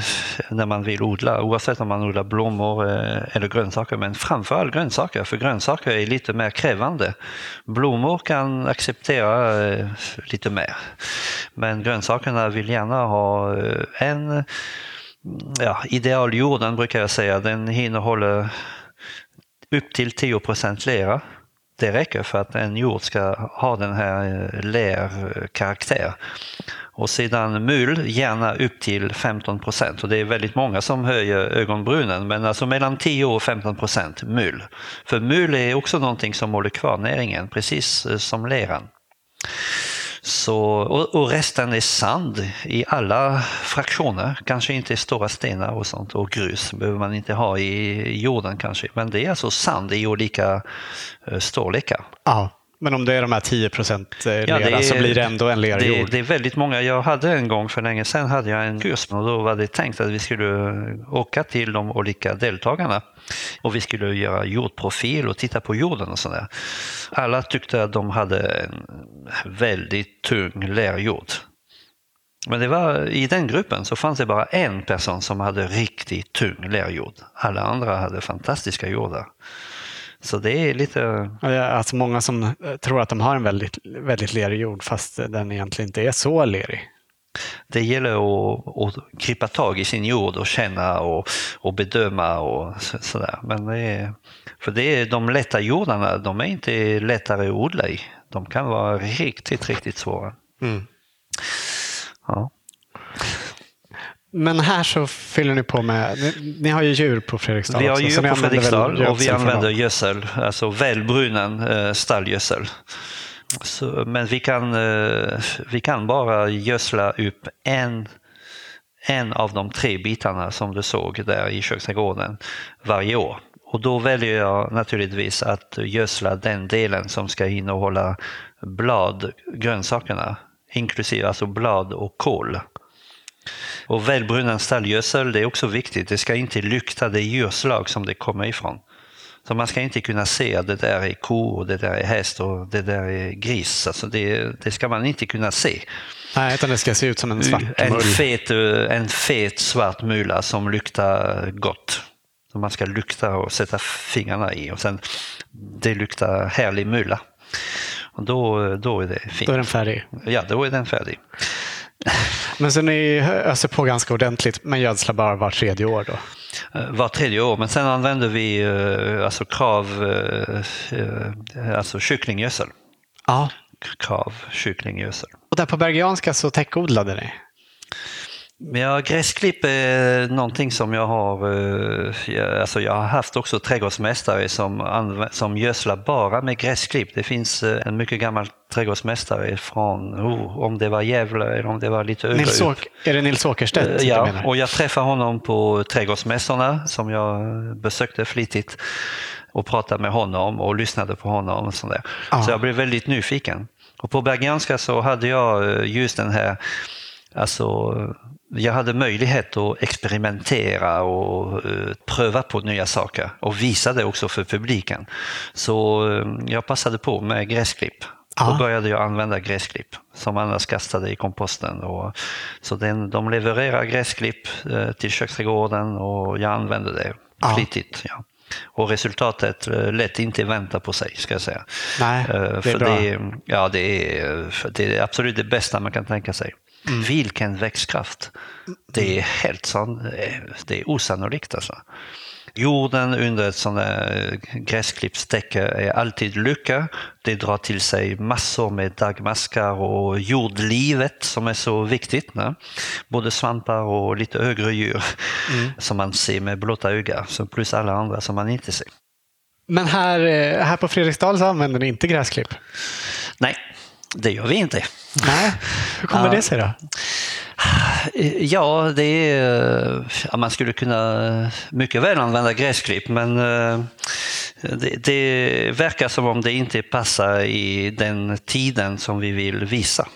när man vill odla, oavsett om man odlar blommor eh, eller grönsaker, men framförallt grönsaker, för grönsaker är lite mer krävande. Blommor kan acceptera eh, lite mer, men grönsakerna vill gärna ha eh, en ja, idealjorden brukar jag säga, den innehåller upp till 10% lera. Det räcker för att en jord ska ha den här eh, lerkaraktär. Och sedan mul gärna upp till 15 procent. Och det är väldigt många som höjer ögonbrynen, men alltså mellan 10 och 15 procent mul. För mul är också någonting som håller kvar näringen, precis eh, som leran. Så, och, och, resten är sand i alla fraktioner, kanske inte stora stenar och sånt och grus behöver man inte ha i jorden kanske, men det är alltså sand i olika eh, storlekar. Ja. Men om det är de här 10 procent eh, lera ja, så blir det ändå en lerjord? Det, det, är väldigt många. Jag hade en gång för länge sedan hade jag en kurs och då var det tänkt att vi skulle åka till de olika deltagarna och vi skulle göra jordprofil och titta på jorden och sådär. Alla tyckte att de hade en väldigt tung lerjord. Men det var, i den gruppen så fanns det bara en person som hade riktigt tung lerjord. Alla andra hade fantastiska jordar. Så det är lite... Alltså många som eh, tror att de har en väldigt, väldigt lerig jord fast den egentligen inte är så lerig. Det gäller att, att krypa tag i sin jord och känna och, och bedöma och sådär. Men det är, för det är, de lätta jordarna, de är inte lättare att odla i. De kan vara riktigt, riktigt svåra. Mm. Ja. Men här så fyller ni på med, ni, ni har ju djur på Fredriksdal Vi har djur på Fredriksdal och vi använder gödsel, alltså välbrunnen eh, stallgödsel. Så, men vi kan, eh, vi kan bara gödsla upp en, en av de tre bitarna som du såg där i köksträdgården varje år. Och då väljer jag naturligtvis att gödsla den delen som ska innehålla blad, grönsakerna, inklusive alltså blad och kål. Och välbrunnen stallgödsel, det är också viktigt. Det ska inte lukta det djurslag som det kommer ifrån. Så man ska inte kunna se att det där är ko och det där är häst och det där är gris. Alltså det, det ska man inte kunna se. Nej, utan det ska se ut som en svart en mull. Fet, en fet svart mula som luktar gott. Som man ska lukta och sätta fingrarna i och sen det luktar härlig mula. Och då, då är det fint. Då är den färdig? Ja, då är den färdig. Men så ni öser på ganska ordentligt men gödslar bara var tredje år då? Eh, var tredje år, men sen använder vi eh, alltså krav, eh, alltså kycklinggödsel. Ja. Krav kycklinggödsel. Och där på Bergianska så täckodlade ni? Ja, gräsklipp är någonting som jag har, alltså jag har haft också trädgårdsmästare som, som gödslar bara med gräsklipp. Det finns en mycket gammal trädgårdsmästare från, oh, om det var Gävle eller om det var lite högre Nils upp. Är det Nils Åkerstedt? Ja, och jag träffade honom på trädgårdsmässorna som jag besökte flitigt och pratade med honom och lyssnade på honom. Och sådär. Ah. Så jag blev väldigt nyfiken. Och på Bergianska så hade jag just den här Alltså, jag hade möjlighet att experimentera och uh, pröva på nya saker och visa det också för publiken. Så uh, jag passade på med gräsklipp. Då började jag använda gräsklipp som annars kastade i komposten. Och, så den, de levererar gräsklipp uh, till köksträdgården och jag använde det flitigt. Ja. Och resultatet lät inte vänta på sig, ska jag säga. Nej, det är för bra. Det, ja, det är, det är absolut det bästa man kan tänka sig. Mm. Vilken växtkraft! Det är helt sån, det är osannolikt alltså. Jorden under ett sånt här gräsklippstäcke är alltid lycka. Det drar till sig massor med dagmaskar och jordlivet som är så viktigt. Ne? Både svampar och lite högre djur mm. som man ser med blotta ögat, plus alla andra som man inte ser. Men här, eh, här på Fredriksdal så använder ni inte gräsklipp? Nej, det gör vi inte. Nej, hur kommer ja. det sig då? Ja, det är, ja, man skulle kunna mycket väl använda gräsklipp men eh, det, det, verkar som om det inte passar i den tiden som vi vill visa.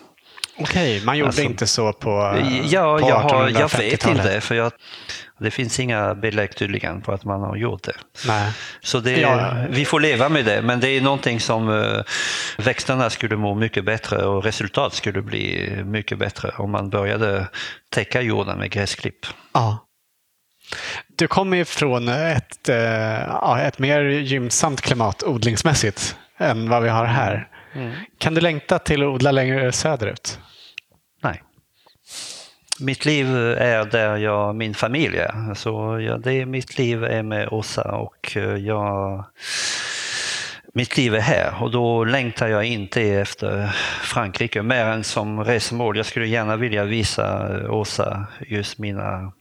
Okej, man gjorde alltså, inte så på, ja, på jag, har, jag vet inte. För jag, det finns inga belägg tydligen på att man har gjort det. Nej. Så det, ja. vi får leva med det, men det är någonting som uh, växterna skulle må mycket bättre och resultat skulle bli mycket bättre om man började täcka jorden med gräsklipp. Ja. Du kommer ju från ett, uh, ett mer gynnsamt klimat odlingsmässigt än vad vi har här. Mm. Kan du längta till att odla längre söderut? Mitt liv är där jag, min familj är. Så ja, det, mitt liv är med Åsa och eh, jag mitt liv är här och då längtar jag inte efter Frankrike mer än som resmål. Jag skulle gärna vilja visa Åsa just mina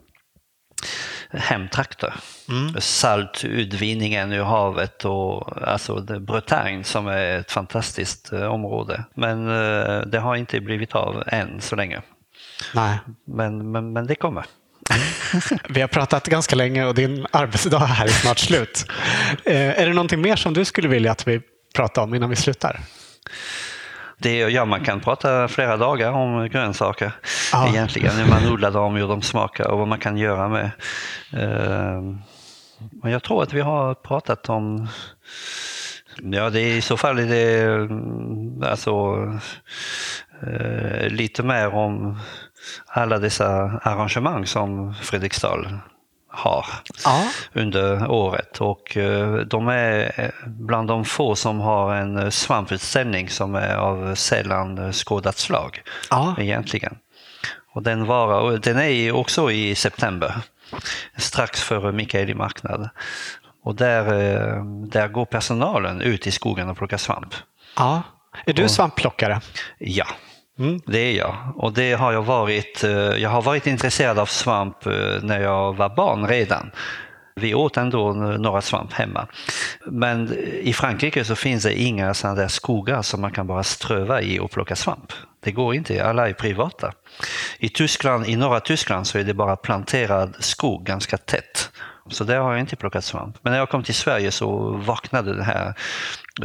hemtrakter. Mm. Saltutvinningen ur havet och alltså Bretagne som är ett fantastiskt eh, område. Men eh, det har inte blivit av än så länge. Nej. Men, men, men det kommer. Vi har pratat ganska länge och din arbetsdag här är snart slut. Eh, är det någonting mer som du skulle vilja att vi pratar om innan vi slutar? Det, ja, man kan prata flera dagar om grönsaker ja. egentligen. Hur man odlar dem, hur de smakar och vad man kan göra med. Uh, men jag tror att vi har pratat om Ja, det är i så fall är det mm, alltså, uh, lite mer om alla dessa arrangemang som Fredriksdal har ja. under året. Och eh, de är eh, bland de få som har en eh, svamputställning som är av sällan skådat slag ja. egentligen. Och den, varar, den är också i september, strax före Mikaeli marknad. Och där, där går personalen ut i skogen och plockar svamp. Ja. Är du svampplockare? Ja, Mm, det är jag. Och det har jag varit. Eh, jag har varit intresserad av svamp eh, när jag var barn redan. Vi åt ändå några svamp hemma. Men i Frankrike så finns det inga sådana där skogar som man kan bara ströva i och plocka svamp. Det går inte, alla är privata. I Tyskland, i norra Tyskland så är det bara planterad skog ganska tätt. Så där har jag inte plockat svamp. Men när jag kom till Sverige så vaknade den här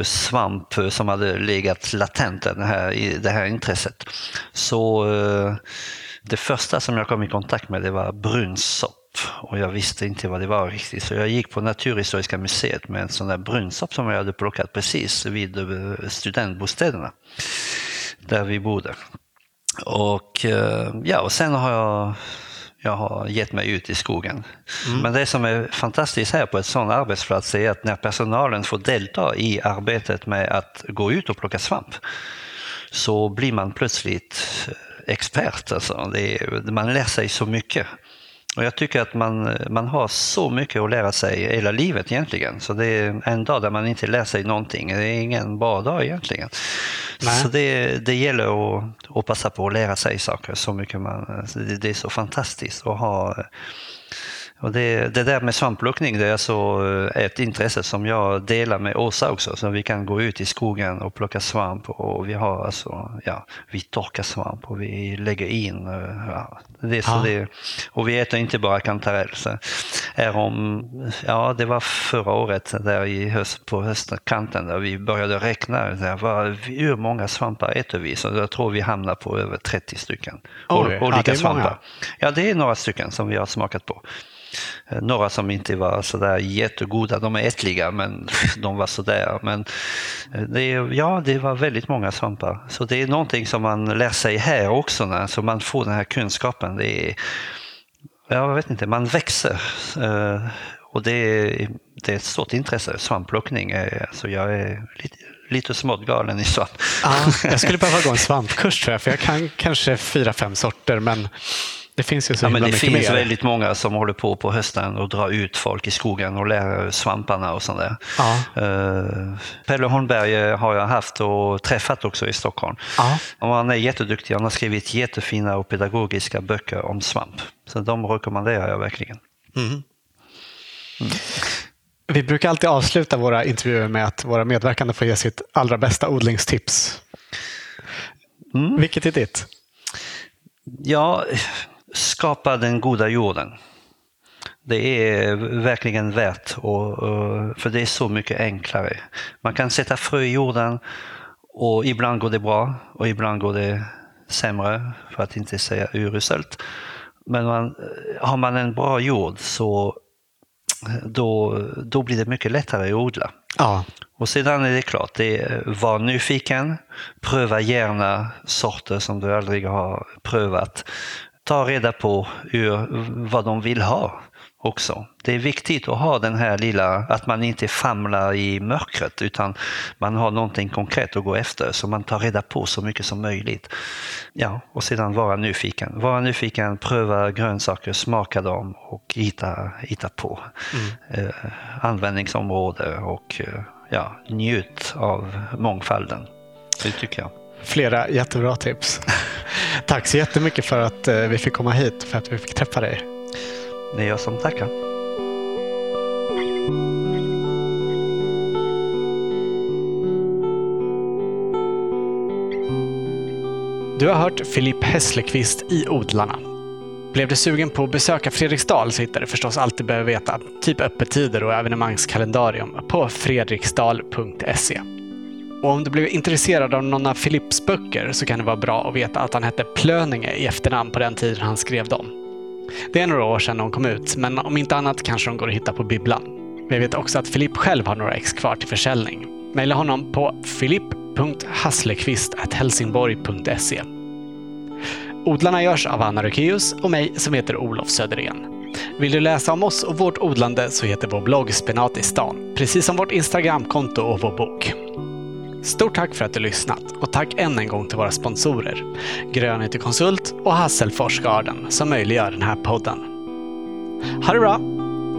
svamp som hade legat latent, den här, det här intresset. Så eh, det första som jag kom i kontakt med det var brunsopp och jag visste inte vad det var riktigt. Så jag gick på Naturhistoriska museet med en sån där brunsopp som jag hade plockat precis vid eh, studentbostäderna där vi bodde. Och, eh, ja, och sen har jag jag har gett mig ut i skogen. Mm. Men det som är fantastiskt här på ett sån arbetsplats är att när personalen får delta i arbetet med att gå ut och plocka svamp så blir man plötsligt expert. Alltså. Är, man lär sig så mycket. Och jag tycker att man, man har så mycket att lära sig hela livet egentligen. Så det är en dag där man inte lär sig någonting. Det är ingen bra dag egentligen. Nej. Så det, det gäller att, att passa på att lära sig saker så mycket man... Det, det är så fantastiskt att ha och det, det där med svampplockning det är alltså eh, ett intresse som jag delar med Åsa också. Så vi kan gå ut i skogen och plocka svamp och vi har alltså, ja, vi torkar svamp och vi lägger in. Eh, ja, det så ja. det, och vi äter inte bara kantarell. Så är om, ja, det var förra året där i höst, på höstkanten där vi började räkna. Där var, hur många svampar äter vi? Så jag tror vi hamnar på över 30 stycken. Oj, olika ja, svampar. Många. Ja, det är några stycken som vi har smakat på. Eh, några som inte var sådär jättegoda, de är ätliga men de var sådär. Men eh, det, ja, det var väldigt många svampar. Så det är någonting som man lär sig här också, så man får den här kunskapen. Det är, jag vet inte, man växer. Eh, och det är, det är ett stort intresse, svampplockning. Så jag är lite, lite smått galen i svamp. Ja, jag skulle behöva gå en svampkurs tror jag, för jag kan kanske fyra, fem sorter men det finns ju så ja, men Det finns mer. väldigt många som håller på på hösten och drar ut folk i skogen och lär svamparna och sånt där. Ja. Uh, Pelle Holmberg har jag haft och träffat också i Stockholm. Ja. Och han är jätteduktig. Han har skrivit jättefina och pedagogiska böcker om svamp. Så de rekommenderar jag verkligen. Mm. Mm. Vi brukar alltid avsluta våra intervjuer med att våra medverkande får ge sitt allra bästa odlingstips. Mm. Vilket är ditt? Ja, skapa den goda jorden. Det är verkligen värt, och, för det är så mycket enklare. Man kan sätta frö i jorden och ibland går det bra och ibland går det sämre, för att inte säga uruselt. Men man, har man en bra jord så då, då blir det mycket lättare att odla. Ja. Och sedan är det klart, det är, var nyfiken, pröva gärna sorter som du aldrig har prövat ta reda på vad de vill ha också. Det är viktigt att ha den här lilla, att man inte famlar i mörkret utan man har någonting konkret att gå efter så man tar reda på så mycket som möjligt. Ja, och sedan vara nyfiken. Vara nyfiken, pröva grönsaker, smaka dem och hitta, hitta på mm. eh, användningsområde och eh, ja, njut av mångfalden. Det tycker jag. Flera jättebra tips. Tack så jättemycket för att eh, vi fick komma hit och för att vi fick träffa dig. Det är jag som tackar. Du har hört Filip Hässlekvist i Odlarna. Blev du sugen på att besöka Fredriksdal så hittar du förstås allt du behöver veta, typ öppettider och evenemangskalendarium på fredriksdal.se. Och om du blev intresserad av någon av Philips böcker så kan det vara bra att veta att han hette Plöninge i efternamn på den tiden han skrev dem. Det är några år sedan de kom ut, men om inte annat kanske de går att hitta på bibblan. Vi vet också att Filip själv har några ex kvar till försäljning. Maila honom på filip.hasslekvist.helsingborg.se Odlarna görs av Anna Rukeus och mig som heter Olof Söderén. Vill du läsa om oss och vårt odlande så heter vår blogg Spenat i stan, precis som vårt Instagramkonto och vår bok. Stort tack för att du lyssnat och tack än en gång till våra sponsorer Grönhet Konsult och Hasselfors Garden som möjliggör den här podden. Ha det bra!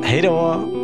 Hej då!